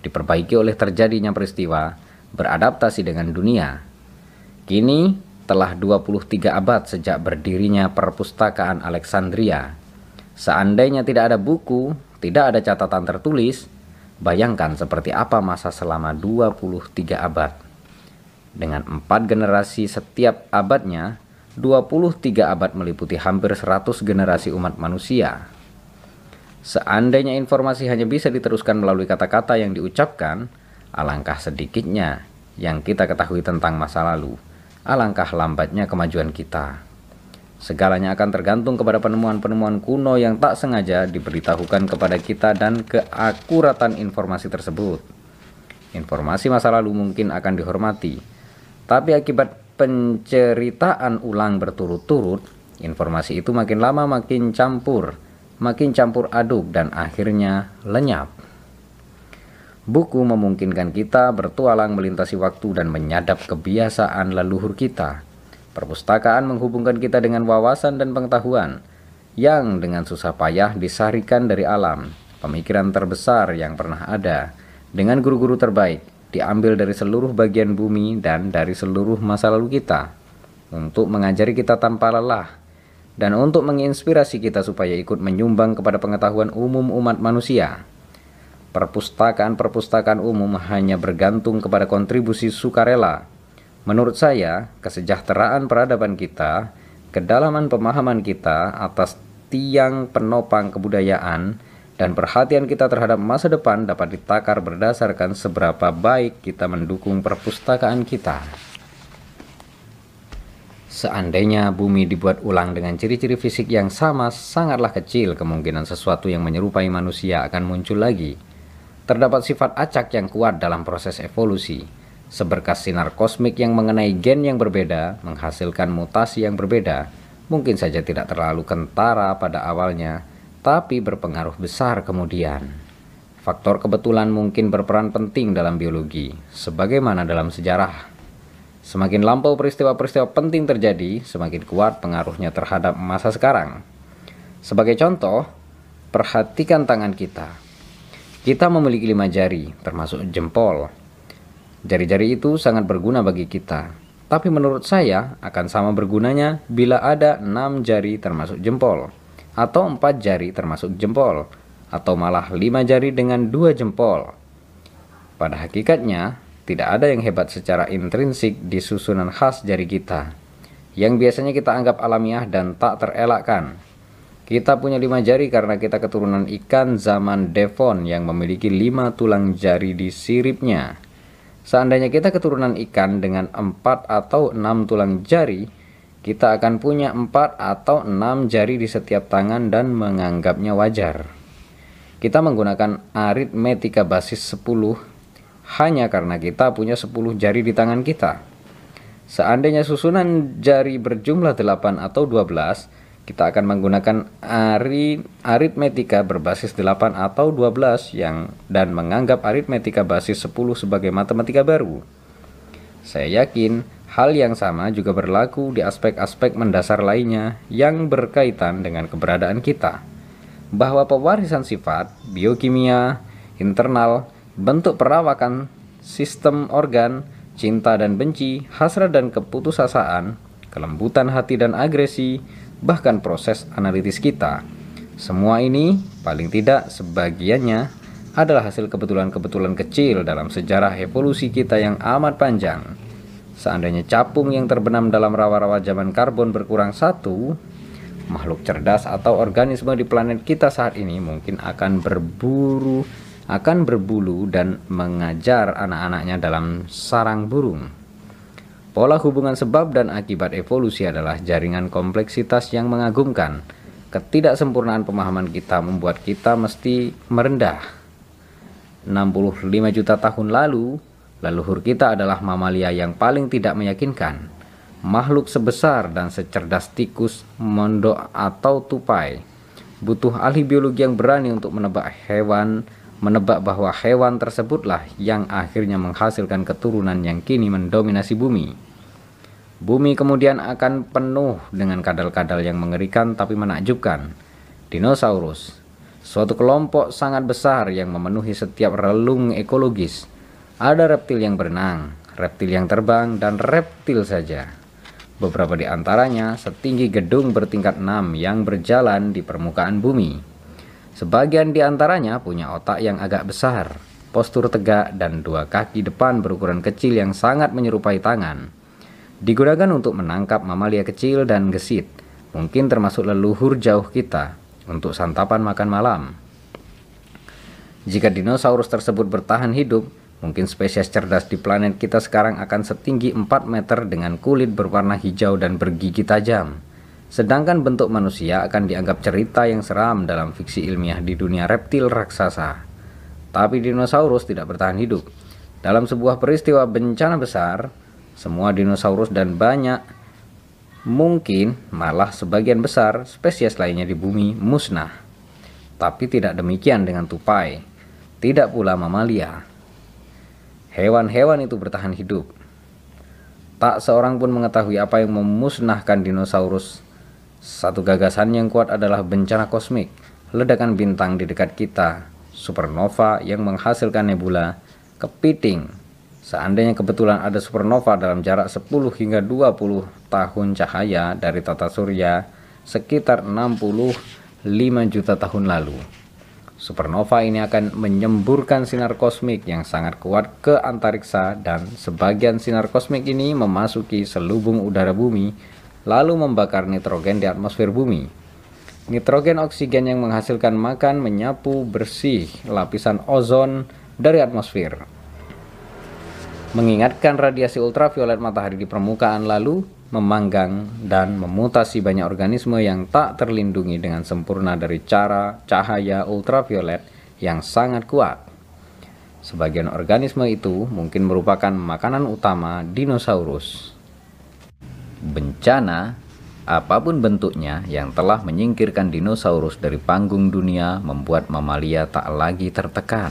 Diperbaiki oleh terjadinya peristiwa, beradaptasi dengan dunia. Kini telah 23 abad sejak berdirinya perpustakaan Alexandria. Seandainya tidak ada buku, tidak ada catatan tertulis, bayangkan seperti apa masa selama 23 abad. Dengan empat generasi setiap abadnya, 23 abad meliputi hampir 100 generasi umat manusia. Seandainya informasi hanya bisa diteruskan melalui kata-kata yang diucapkan, alangkah sedikitnya yang kita ketahui tentang masa lalu alangkah lambatnya kemajuan kita. Segalanya akan tergantung kepada penemuan-penemuan kuno yang tak sengaja diberitahukan kepada kita dan keakuratan informasi tersebut. Informasi masa lalu mungkin akan dihormati, tapi akibat penceritaan ulang berturut-turut, informasi itu makin lama makin campur, makin campur aduk dan akhirnya lenyap. Buku memungkinkan kita bertualang melintasi waktu dan menyadap kebiasaan leluhur kita. Perpustakaan menghubungkan kita dengan wawasan dan pengetahuan. Yang dengan susah payah disarikan dari alam, pemikiran terbesar yang pernah ada, dengan guru-guru terbaik, diambil dari seluruh bagian bumi dan dari seluruh masa lalu kita, untuk mengajari kita tanpa lelah, dan untuk menginspirasi kita supaya ikut menyumbang kepada pengetahuan umum umat manusia perpustakaan-perpustakaan umum hanya bergantung kepada kontribusi sukarela. Menurut saya, kesejahteraan peradaban kita, kedalaman pemahaman kita atas tiang penopang kebudayaan, dan perhatian kita terhadap masa depan dapat ditakar berdasarkan seberapa baik kita mendukung perpustakaan kita. Seandainya bumi dibuat ulang dengan ciri-ciri fisik yang sama, sangatlah kecil kemungkinan sesuatu yang menyerupai manusia akan muncul lagi. Terdapat sifat acak yang kuat dalam proses evolusi. Seberkas sinar kosmik yang mengenai gen yang berbeda menghasilkan mutasi yang berbeda. Mungkin saja tidak terlalu kentara pada awalnya, tapi berpengaruh besar kemudian. Faktor kebetulan mungkin berperan penting dalam biologi, sebagaimana dalam sejarah Semakin lampau peristiwa-peristiwa penting terjadi, semakin kuat pengaruhnya terhadap masa sekarang. Sebagai contoh, perhatikan tangan kita. Kita memiliki lima jari, termasuk jempol. Jari-jari itu sangat berguna bagi kita. Tapi menurut saya akan sama bergunanya bila ada enam jari termasuk jempol, atau empat jari termasuk jempol, atau malah lima jari dengan dua jempol. Pada hakikatnya, tidak ada yang hebat secara intrinsik di susunan khas jari kita, yang biasanya kita anggap alamiah dan tak terelakkan. Kita punya lima jari karena kita keturunan ikan zaman Devon yang memiliki lima tulang jari di siripnya. Seandainya kita keturunan ikan dengan empat atau enam tulang jari, kita akan punya empat atau enam jari di setiap tangan dan menganggapnya wajar. Kita menggunakan aritmetika basis 10 hanya karena kita punya 10 jari di tangan kita. Seandainya susunan jari berjumlah 8 atau 12, kita akan menggunakan ari, aritmetika berbasis 8 atau 12 yang dan menganggap aritmetika basis 10 sebagai matematika baru. Saya yakin hal yang sama juga berlaku di aspek-aspek mendasar lainnya yang berkaitan dengan keberadaan kita. Bahwa pewarisan sifat, biokimia, internal, bentuk perawakan, sistem organ, cinta dan benci, hasrat dan keputusasaan, kelembutan hati dan agresi, bahkan proses analitis kita. Semua ini, paling tidak sebagiannya, adalah hasil kebetulan-kebetulan kecil dalam sejarah evolusi kita yang amat panjang. Seandainya capung yang terbenam dalam rawa-rawa zaman karbon berkurang satu, makhluk cerdas atau organisme di planet kita saat ini mungkin akan berburu akan berbulu dan mengajar anak-anaknya dalam sarang burung. Pola hubungan sebab dan akibat evolusi adalah jaringan kompleksitas yang mengagumkan. Ketidaksempurnaan pemahaman kita membuat kita mesti merendah. 65 juta tahun lalu, leluhur kita adalah mamalia yang paling tidak meyakinkan. Makhluk sebesar dan secerdas tikus, mondok atau tupai. Butuh ahli biologi yang berani untuk menebak hewan menebak bahwa hewan tersebutlah yang akhirnya menghasilkan keturunan yang kini mendominasi bumi. Bumi kemudian akan penuh dengan kadal-kadal yang mengerikan tapi menakjubkan. Dinosaurus, suatu kelompok sangat besar yang memenuhi setiap relung ekologis. Ada reptil yang berenang, reptil yang terbang, dan reptil saja. Beberapa di antaranya setinggi gedung bertingkat 6 yang berjalan di permukaan bumi. Sebagian di antaranya punya otak yang agak besar, postur tegak, dan dua kaki depan berukuran kecil yang sangat menyerupai tangan. Digunakan untuk menangkap mamalia kecil dan gesit, mungkin termasuk leluhur jauh kita, untuk santapan makan malam. Jika dinosaurus tersebut bertahan hidup, mungkin spesies cerdas di planet kita sekarang akan setinggi 4 meter dengan kulit berwarna hijau dan bergigi tajam. Sedangkan bentuk manusia akan dianggap cerita yang seram dalam fiksi ilmiah di dunia reptil raksasa. Tapi dinosaurus tidak bertahan hidup. Dalam sebuah peristiwa bencana besar, semua dinosaurus dan banyak mungkin malah sebagian besar spesies lainnya di bumi musnah. Tapi tidak demikian dengan tupai, tidak pula mamalia. Hewan-hewan itu bertahan hidup. Tak seorang pun mengetahui apa yang memusnahkan dinosaurus satu gagasan yang kuat adalah bencana kosmik, ledakan bintang di dekat kita, supernova yang menghasilkan nebula, kepiting. Seandainya kebetulan ada supernova dalam jarak 10 hingga 20 tahun cahaya dari tata surya sekitar 65 juta tahun lalu. Supernova ini akan menyemburkan sinar kosmik yang sangat kuat ke antariksa dan sebagian sinar kosmik ini memasuki selubung udara bumi lalu membakar nitrogen di atmosfer bumi. Nitrogen oksigen yang menghasilkan makan menyapu bersih lapisan ozon dari atmosfer. Mengingatkan radiasi ultraviolet matahari di permukaan lalu, memanggang, dan memutasi banyak organisme yang tak terlindungi dengan sempurna dari cara cahaya ultraviolet yang sangat kuat. Sebagian organisme itu mungkin merupakan makanan utama dinosaurus. Bencana, apa pun bentuknya yang telah menyingkirkan dinosaurus dari panggung dunia membuat mamalia tak lagi tertekan.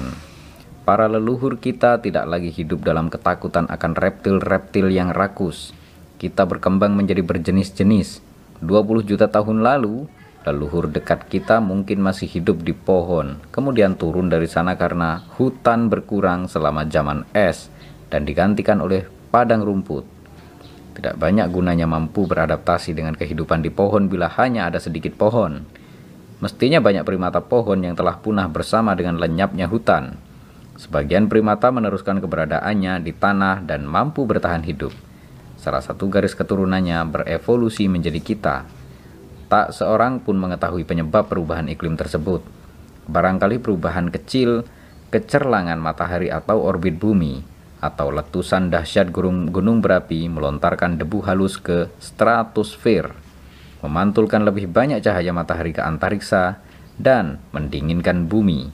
Para leluhur kita tidak lagi hidup dalam ketakutan akan reptil-reptil yang rakus. Kita berkembang menjadi berjenis-jenis. 20 juta tahun lalu, leluhur dekat kita mungkin masih hidup di pohon, kemudian turun dari sana karena hutan berkurang selama zaman es dan digantikan oleh padang rumput. Tidak banyak gunanya mampu beradaptasi dengan kehidupan di pohon bila hanya ada sedikit pohon. Mestinya banyak primata pohon yang telah punah bersama dengan lenyapnya hutan. Sebagian primata meneruskan keberadaannya di tanah dan mampu bertahan hidup. Salah satu garis keturunannya berevolusi menjadi kita, Tak seorang pun mengetahui penyebab perubahan iklim tersebut. Barangkali perubahan kecil, kecerlangan matahari atau orbit bumi, atau letusan dahsyat gunung, berapi melontarkan debu halus ke stratosfer, memantulkan lebih banyak cahaya matahari ke antariksa, dan mendinginkan bumi.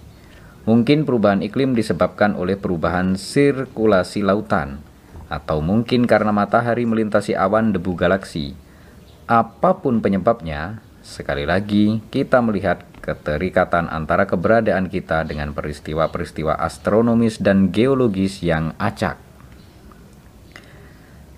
Mungkin perubahan iklim disebabkan oleh perubahan sirkulasi lautan, atau mungkin karena matahari melintasi awan debu galaksi Apa pun penyebabnya, sekali lagi kita melihat keterikatan antara keberadaan kita dengan peristiwa-peristiwa astronomis dan geologis yang acak.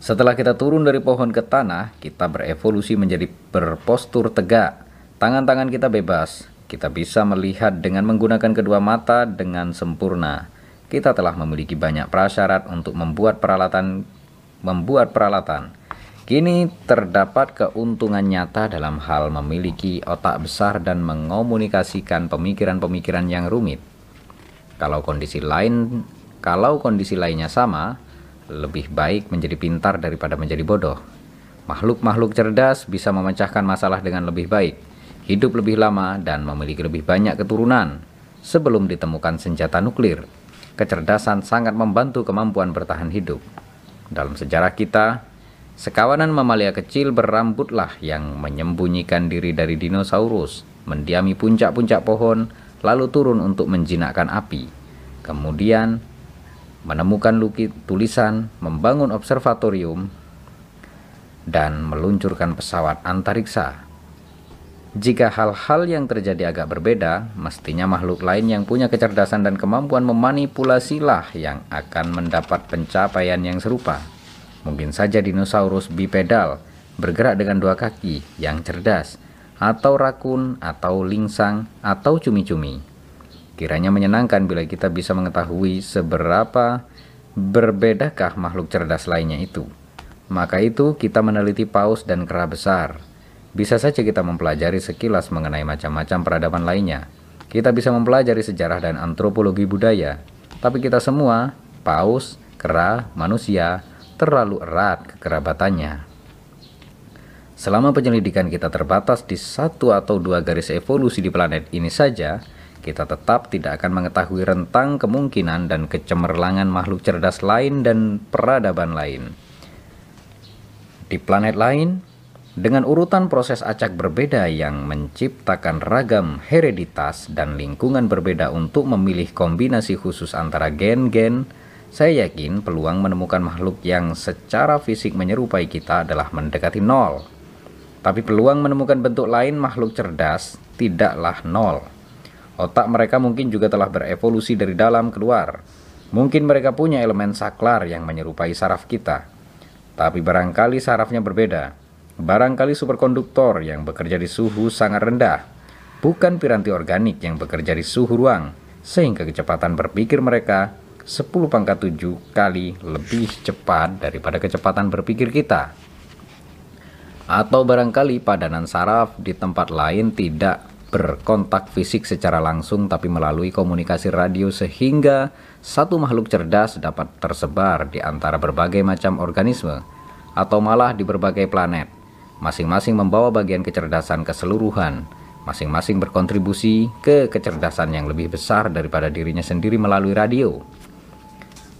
Setelah kita turun dari pohon ke tanah, kita berevolusi menjadi berpostur tegak. Tangan-tangan kita bebas. Kita bisa melihat dengan menggunakan kedua mata dengan sempurna. Kita telah memiliki banyak prasyarat untuk membuat peralatan membuat peralatan Kini terdapat keuntungan nyata dalam hal memiliki otak besar dan mengomunikasikan pemikiran-pemikiran yang rumit. Kalau kondisi lain, kalau kondisi lainnya sama, lebih baik menjadi pintar daripada menjadi bodoh. Makhluk-makhluk cerdas bisa memecahkan masalah dengan lebih baik, hidup lebih lama dan memiliki lebih banyak keturunan. Sebelum ditemukan senjata nuklir, kecerdasan sangat membantu kemampuan bertahan hidup. Dalam sejarah kita, Sekawanan mamalia kecil berambutlah yang menyembunyikan diri dari dinosaurus, mendiami puncak-puncak pohon, lalu turun untuk menjinakkan api. Kemudian menemukan lukit tulisan, membangun observatorium, dan meluncurkan pesawat antariksa. Jika hal-hal yang terjadi agak berbeda, mestinya makhluk lain yang punya kecerdasan dan kemampuan memanipulasilah yang akan mendapat pencapaian yang serupa. Mungkin saja dinosaurus bipedal bergerak dengan dua kaki yang cerdas, atau rakun, atau lingsang, atau cumi-cumi. Kiranya menyenangkan bila kita bisa mengetahui seberapa berbedakah makhluk cerdas lainnya itu. Maka itu kita meneliti paus dan kera besar. Bisa saja kita mempelajari sekilas mengenai macam-macam peradaban lainnya. Kita bisa mempelajari sejarah dan antropologi budaya. Tapi kita semua, paus, kera, manusia, terlalu erat kekerabatannya. Selama penyelidikan kita terbatas di satu atau dua garis evolusi di planet ini saja, kita tetap tidak akan mengetahui rentang kemungkinan dan kecemerlangan makhluk cerdas lain dan peradaban lain. Di planet lain, dengan urutan proses acak berbeda yang menciptakan ragam hereditas dan lingkungan berbeda untuk memilih kombinasi khusus antara gen-gen, saya yakin peluang menemukan makhluk yang secara fisik menyerupai kita adalah mendekati nol. Tapi peluang menemukan bentuk lain makhluk cerdas tidaklah nol. Otak mereka mungkin juga telah berevolusi dari dalam keluar. Mungkin mereka punya elemen saklar yang menyerupai saraf kita. Tapi barangkali sarafnya berbeda. Barangkali superkonduktor yang bekerja di suhu sangat rendah. Bukan piranti organik yang bekerja di suhu ruang. Sehingga kecepatan berpikir mereka 10 pangkat 7 kali lebih cepat daripada kecepatan berpikir kita. Atau barangkali padanan saraf di tempat lain tidak berkontak fisik secara langsung tapi melalui komunikasi radio sehingga satu makhluk cerdas dapat tersebar di antara berbagai macam organisme atau malah di berbagai planet. Masing-masing membawa bagian kecerdasan keseluruhan, masing-masing berkontribusi ke kecerdasan yang lebih besar daripada dirinya sendiri melalui radio.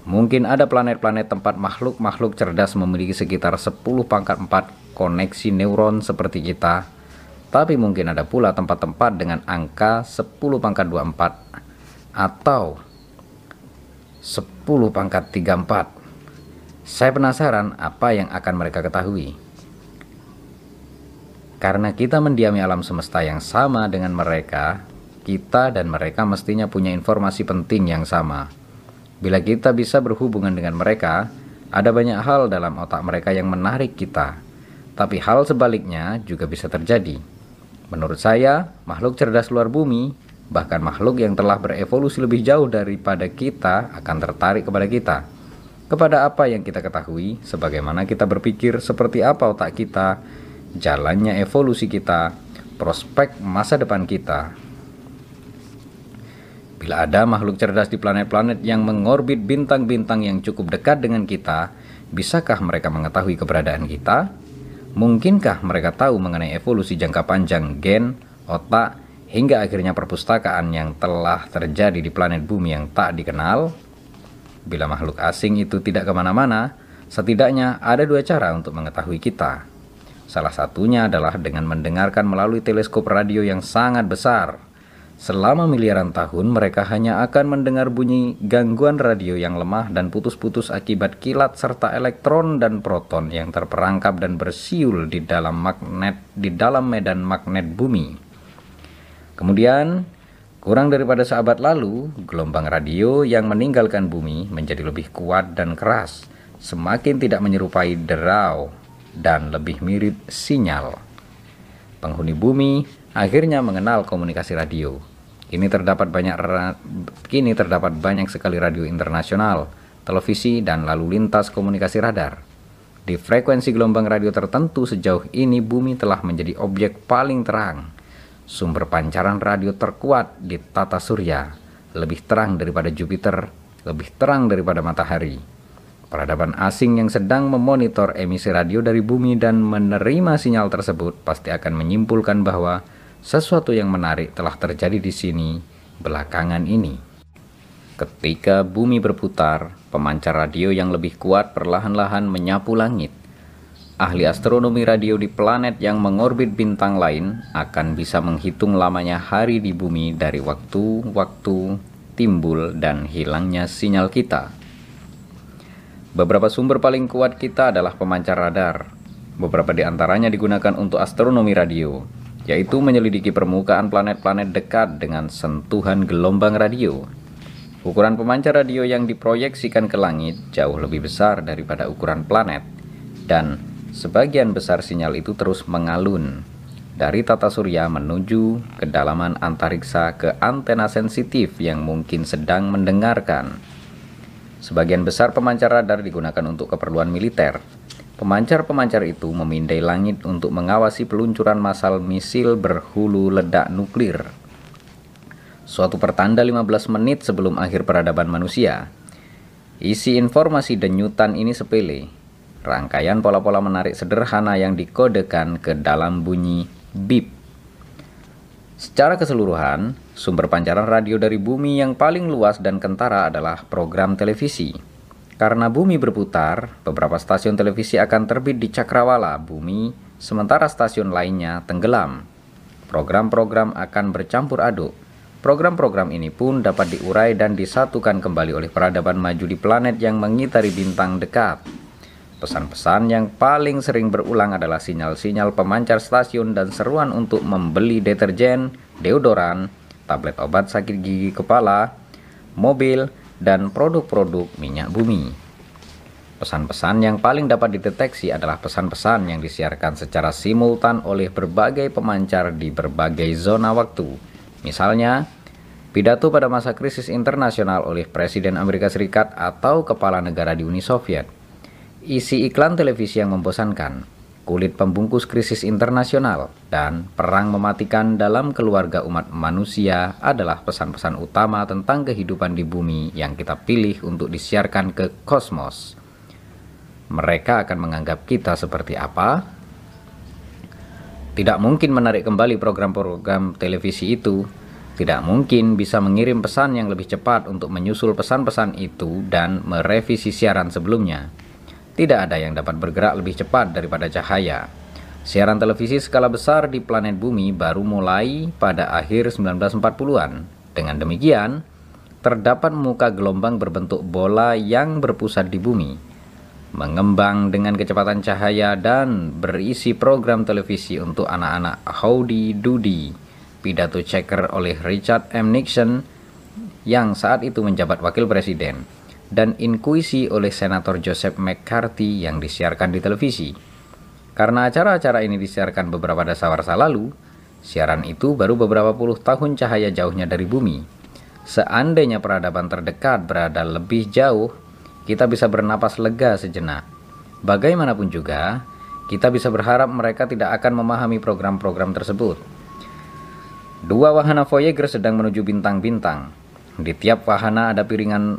Mungkin ada planet-planet tempat makhluk-makhluk cerdas memiliki sekitar 10 pangkat 4 koneksi neuron seperti kita, tapi mungkin ada pula tempat-tempat dengan angka 10 pangkat 24 atau 10 pangkat 34. Saya penasaran apa yang akan mereka ketahui. Karena kita mendiami alam semesta yang sama dengan mereka, kita dan mereka mestinya punya informasi penting yang sama. Bila kita bisa berhubungan dengan mereka, ada banyak hal dalam otak mereka yang menarik kita. Tapi hal sebaliknya juga bisa terjadi. Menurut saya, makhluk cerdas luar bumi, bahkan makhluk yang telah berevolusi lebih jauh daripada kita akan tertarik kepada kita. Kepada apa yang kita ketahui, sebagaimana kita berpikir seperti apa otak kita, jalannya evolusi kita, prospek masa depan kita. Bila ada makhluk cerdas di planet-planet yang mengorbit bintang-bintang yang cukup dekat dengan kita, bisakah mereka mengetahui keberadaan kita? Mungkinkah mereka tahu mengenai evolusi jangka panjang gen, otak, hingga akhirnya perpustakaan yang telah terjadi di planet bumi yang tak dikenal? Bila makhluk asing itu tidak ke mana-mana, setidaknya ada dua cara untuk mengetahui kita. Salah satunya adalah dengan mendengarkan melalui teleskop radio yang sangat besar. Selama miliaran tahun, mereka hanya akan mendengar bunyi gangguan radio yang lemah dan putus-putus akibat kilat serta elektron dan proton yang terperangkap dan bersiul di dalam magnet di dalam medan magnet bumi. Kemudian, kurang daripada sahabat lalu, gelombang radio yang meninggalkan bumi menjadi lebih kuat dan keras, semakin tidak menyerupai derau dan lebih mirip sinyal. Penghuni bumi akhirnya mengenal komunikasi radio. Kini terdapat banyak kini terdapat banyak sekali radio internasional, televisi dan lalu lintas komunikasi radar. Di frekuensi gelombang radio tertentu sejauh ini bumi telah menjadi objek paling terang. Sumber pancaran radio terkuat di tata surya, lebih terang daripada Jupiter, lebih terang daripada matahari. Peradaban asing yang sedang memonitor emisi radio dari bumi dan menerima sinyal tersebut pasti akan menyimpulkan bahwa sesuatu yang menarik telah terjadi di sini belakangan ini. Ketika bumi berputar, pemancar radio yang lebih kuat perlahan-lahan menyapu langit. Ahli astronomi radio di planet yang mengorbit bintang lain akan bisa menghitung lamanya hari di bumi dari waktu-waktu timbul dan hilangnya sinyal kita. Beberapa sumber paling kuat kita adalah pemancar radar. Beberapa di antaranya digunakan untuk astronomi radio, yaitu menyelidiki permukaan planet-planet dekat dengan sentuhan gelombang radio. Ukuran pemancar radio yang diproyeksikan ke langit jauh lebih besar daripada ukuran planet, dan sebagian besar sinyal itu terus mengalun dari tata surya menuju kedalaman antariksa ke antena sensitif yang mungkin sedang mendengarkan. Sebagian besar pemancar radar digunakan untuk keperluan militer. Pemancar-pemancar itu memindai langit untuk mengawasi peluncuran massal misil berhulu ledak nuklir. Suatu pertanda 15 menit sebelum akhir peradaban manusia. Isi informasi denyutan ini sepele. Rangkaian pola-pola menarik sederhana yang dikodekan ke dalam bunyi bip. Secara keseluruhan, Sumber pancaran radio dari bumi yang paling luas dan kentara adalah program televisi. Karena bumi berputar, beberapa stasiun televisi akan terbit di cakrawala bumi, sementara stasiun lainnya tenggelam. Program-program akan bercampur aduk. Program-program ini pun dapat diurai dan disatukan kembali oleh peradaban maju di planet yang mengitari bintang dekat. Pesan-pesan yang paling sering berulang adalah sinyal-sinyal pemancar stasiun dan seruan untuk membeli deterjen, deodoran, tablet obat sakit gigi kepala, mobil, dan produk-produk minyak bumi. Pesan-pesan yang paling dapat dideteksi adalah pesan-pesan yang disiarkan secara simultan oleh berbagai pemancar di berbagai zona waktu. Misalnya, pidato pada masa krisis internasional oleh Presiden Amerika Serikat atau kepala negara di Uni Soviet. Isi iklan televisi yang membosankan, kulit pembungkus krisis internasional, dan perang mematikan dalam keluarga umat manusia adalah pesan-pesan utama tentang kehidupan di bumi yang kita pilih untuk disiarkan ke kosmos. Mereka akan menganggap kita seperti apa? Tidak mungkin menarik kembali program-program televisi itu, tidak mungkin bisa mengirim pesan yang lebih cepat untuk menyusul pesan-pesan itu dan merevisi siaran sebelumnya. Tidak ada yang dapat bergerak lebih cepat daripada cahaya. Siaran televisi skala besar di planet bumi baru mulai pada akhir 1940-an. Dengan demikian, terdapat muka gelombang berbentuk bola yang berpusat di bumi, mengembang dengan kecepatan cahaya dan berisi program televisi untuk anak-anak Howdy Doody, pidato checker oleh Richard M. Nixon yang saat itu menjabat wakil presiden, dan inkuisi oleh Senator Joseph McCarthy yang disiarkan di televisi. Karena acara-acara ini disiarkan beberapa dasawarsa lalu, siaran itu baru beberapa puluh tahun cahaya jauhnya dari bumi. Seandainya peradaban terdekat berada lebih jauh, kita bisa bernapas lega sejenak. Bagaimanapun juga, kita bisa berharap mereka tidak akan memahami program-program tersebut. Dua wahana Voyager sedang menuju bintang-bintang. Di tiap wahana ada piringan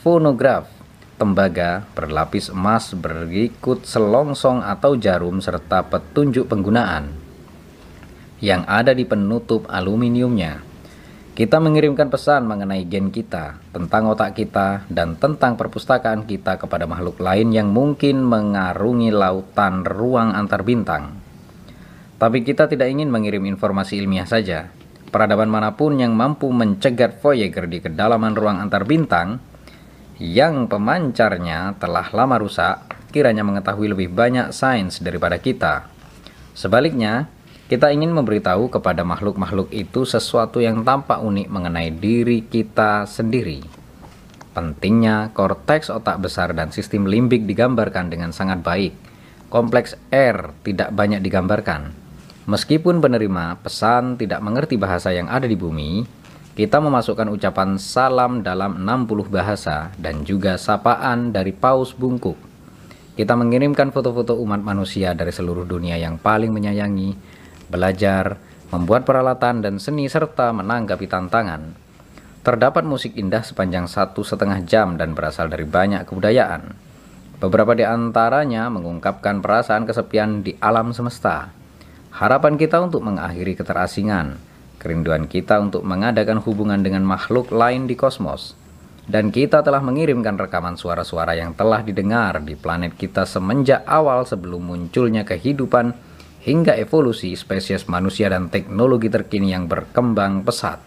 fonograf tembaga berlapis emas berikut selongsong atau jarum serta petunjuk penggunaan yang ada di penutup aluminiumnya. Kita mengirimkan pesan mengenai gen kita, tentang otak kita, dan tentang perpustakaan kita kepada makhluk lain yang mungkin mengarungi lautan ruang antar bintang. Tapi kita tidak ingin mengirim informasi ilmiah saja. Peradaban mana pun yang mampu mencegat Voyager di kedalaman ruang antar bintang yang pemancarnya telah lama rusak, kiranya mengetahui lebih banyak sains daripada kita. Sebaliknya, kita ingin memberitahu kepada makhluk-makhluk itu sesuatu yang tampak unik mengenai diri kita sendiri. Pentingnya korteks otak besar dan sistem limbik digambarkan dengan sangat baik. Kompleks R tidak banyak digambarkan. Meskipun penerima pesan tidak mengerti bahasa yang ada di bumi, kita memasukkan ucapan salam dalam 60 bahasa dan juga sapaan dari paus bungkuk. Kita mengirimkan foto-foto umat manusia dari seluruh dunia yang paling menyayangi, belajar, membuat peralatan dan seni serta menanggapi tantangan. Terdapat musik indah sepanjang satu setengah jam dan berasal dari banyak kebudayaan. Beberapa di antaranya mengungkapkan perasaan kesepian di alam semesta. Harapan kita untuk mengakhiri keterasingan, kerinduan kita untuk mengadakan hubungan dengan makhluk lain di kosmos. Dan kita telah mengirimkan rekaman suara-suara yang telah didengar di planet kita semenjak awal sebelum munculnya kehidupan hingga evolusi spesies manusia dan teknologi terkini yang berkembang pesat.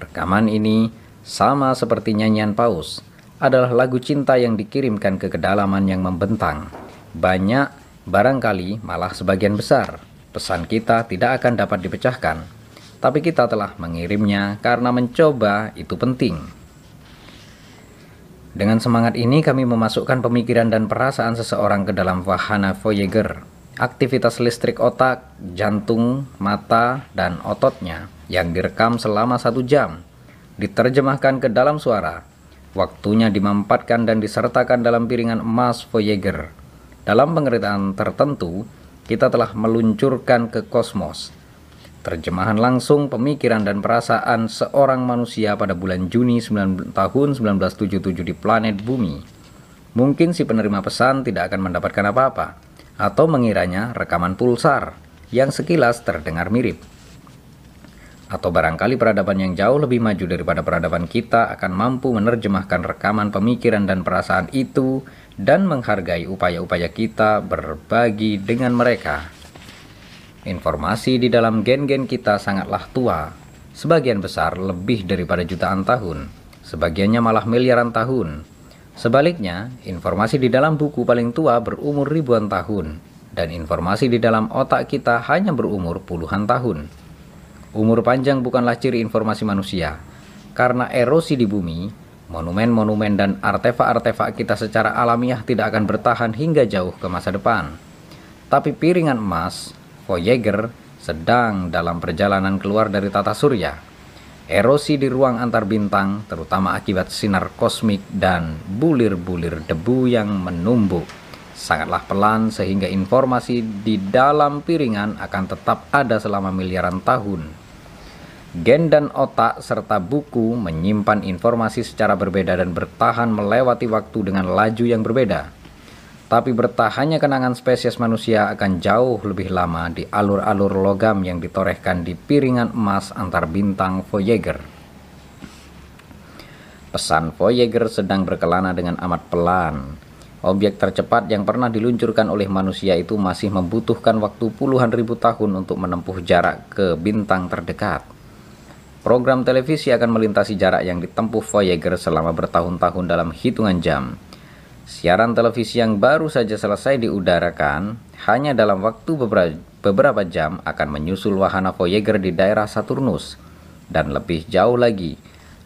Rekaman ini sama seperti nyanyian paus, adalah lagu cinta yang dikirimkan ke kedalaman yang membentang. Banyak, barangkali malah sebagian besar, Pesan kita tidak akan dapat dipecahkan, tapi kita telah mengirimnya karena mencoba itu penting. Dengan semangat ini kami memasukkan pemikiran dan perasaan seseorang ke dalam wahana Voyager. Aktivitas listrik otak, jantung, mata, dan ototnya yang direkam selama satu jam diterjemahkan ke dalam suara. Waktunya dimampatkan dan disertakan dalam piringan emas Voyager. Dalam pengertian tertentu, kita telah meluncurkan ke kosmos. Terjemahan langsung pemikiran dan perasaan seorang manusia pada bulan Juni 9, tahun 1977 di planet bumi. Mungkin si penerima pesan tidak akan mendapatkan apa-apa, atau mengiranya rekaman pulsar yang sekilas terdengar mirip. Atau barangkali peradaban yang jauh lebih maju daripada peradaban kita akan mampu menerjemahkan rekaman pemikiran dan perasaan itu dan menghargai upaya-upaya kita berbagi dengan mereka. Informasi di dalam gen-gen kita sangatlah tua, sebagian besar lebih daripada jutaan tahun, sebagiannya malah miliaran tahun. Sebaliknya, informasi di dalam buku paling tua berumur ribuan tahun, dan informasi di dalam otak kita hanya berumur puluhan tahun. Umur panjang bukanlah ciri informasi manusia, karena erosi di bumi Monumen-monumen dan artefak-artefak kita secara alamiah tidak akan bertahan hingga jauh ke masa depan. Tapi piringan emas, Voyager, sedang dalam perjalanan keluar dari tata surya. Erosi di ruang antar bintang, terutama akibat sinar kosmik dan bulir-bulir debu yang menumbuk, sangatlah pelan sehingga informasi di dalam piringan akan tetap ada selama miliaran tahun Gen dan otak serta buku menyimpan informasi secara berbeda dan bertahan melewati waktu dengan laju yang berbeda. Tapi bertahannya kenangan spesies manusia akan jauh lebih lama di alur-alur logam yang ditorehkan di piringan emas antar bintang Voyager. Pesan Voyager sedang berkelana dengan amat pelan. Objek tercepat yang pernah diluncurkan oleh manusia itu masih membutuhkan waktu puluhan ribu tahun untuk menempuh jarak ke bintang terdekat. Program televisi akan melintasi jarak yang ditempuh Voyager selama bertahun-tahun dalam hitungan jam. Siaran televisi yang baru saja selesai diudarakan hanya dalam waktu beberapa jam akan menyusul wahana Voyager di daerah Saturnus dan lebih jauh lagi,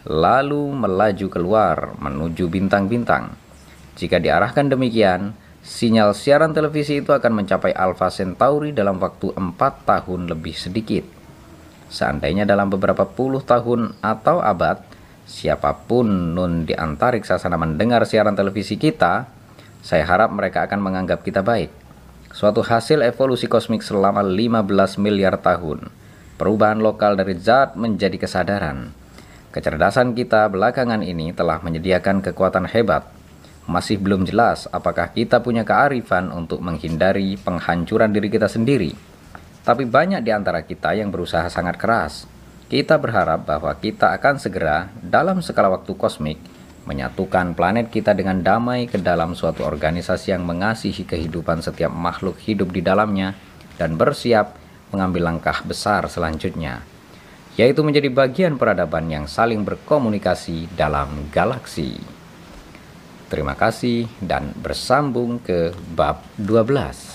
lalu melaju keluar menuju bintang-bintang. Jika diarahkan demikian, sinyal siaran televisi itu akan mencapai Alpha Centauri dalam waktu 4 tahun lebih sedikit. Seandainya dalam beberapa puluh tahun atau abad, Siapa pun nun di antariksa sana mendengar siaran televisi kita, saya harap mereka akan menganggap kita baik. Suatu hasil evolusi kosmik selama 15 miliar tahun. Perubahan lokal dari zat menjadi kesadaran. Kecerdasan kita belakangan ini telah menyediakan kekuatan hebat. Masih belum jelas apakah kita punya kearifan untuk menghindari penghancuran diri kita sendiri. Tapi banyak di antara kita yang berusaha sangat keras kita berharap bahwa kita akan segera dalam skala waktu kosmik menyatukan planet kita dengan damai ke dalam suatu organisasi yang mengasihi kehidupan setiap makhluk hidup di dalamnya dan bersiap mengambil langkah besar selanjutnya, yaitu menjadi bagian peradaban yang saling berkomunikasi dalam galaksi. Terima kasih dan bersambung ke bab 12.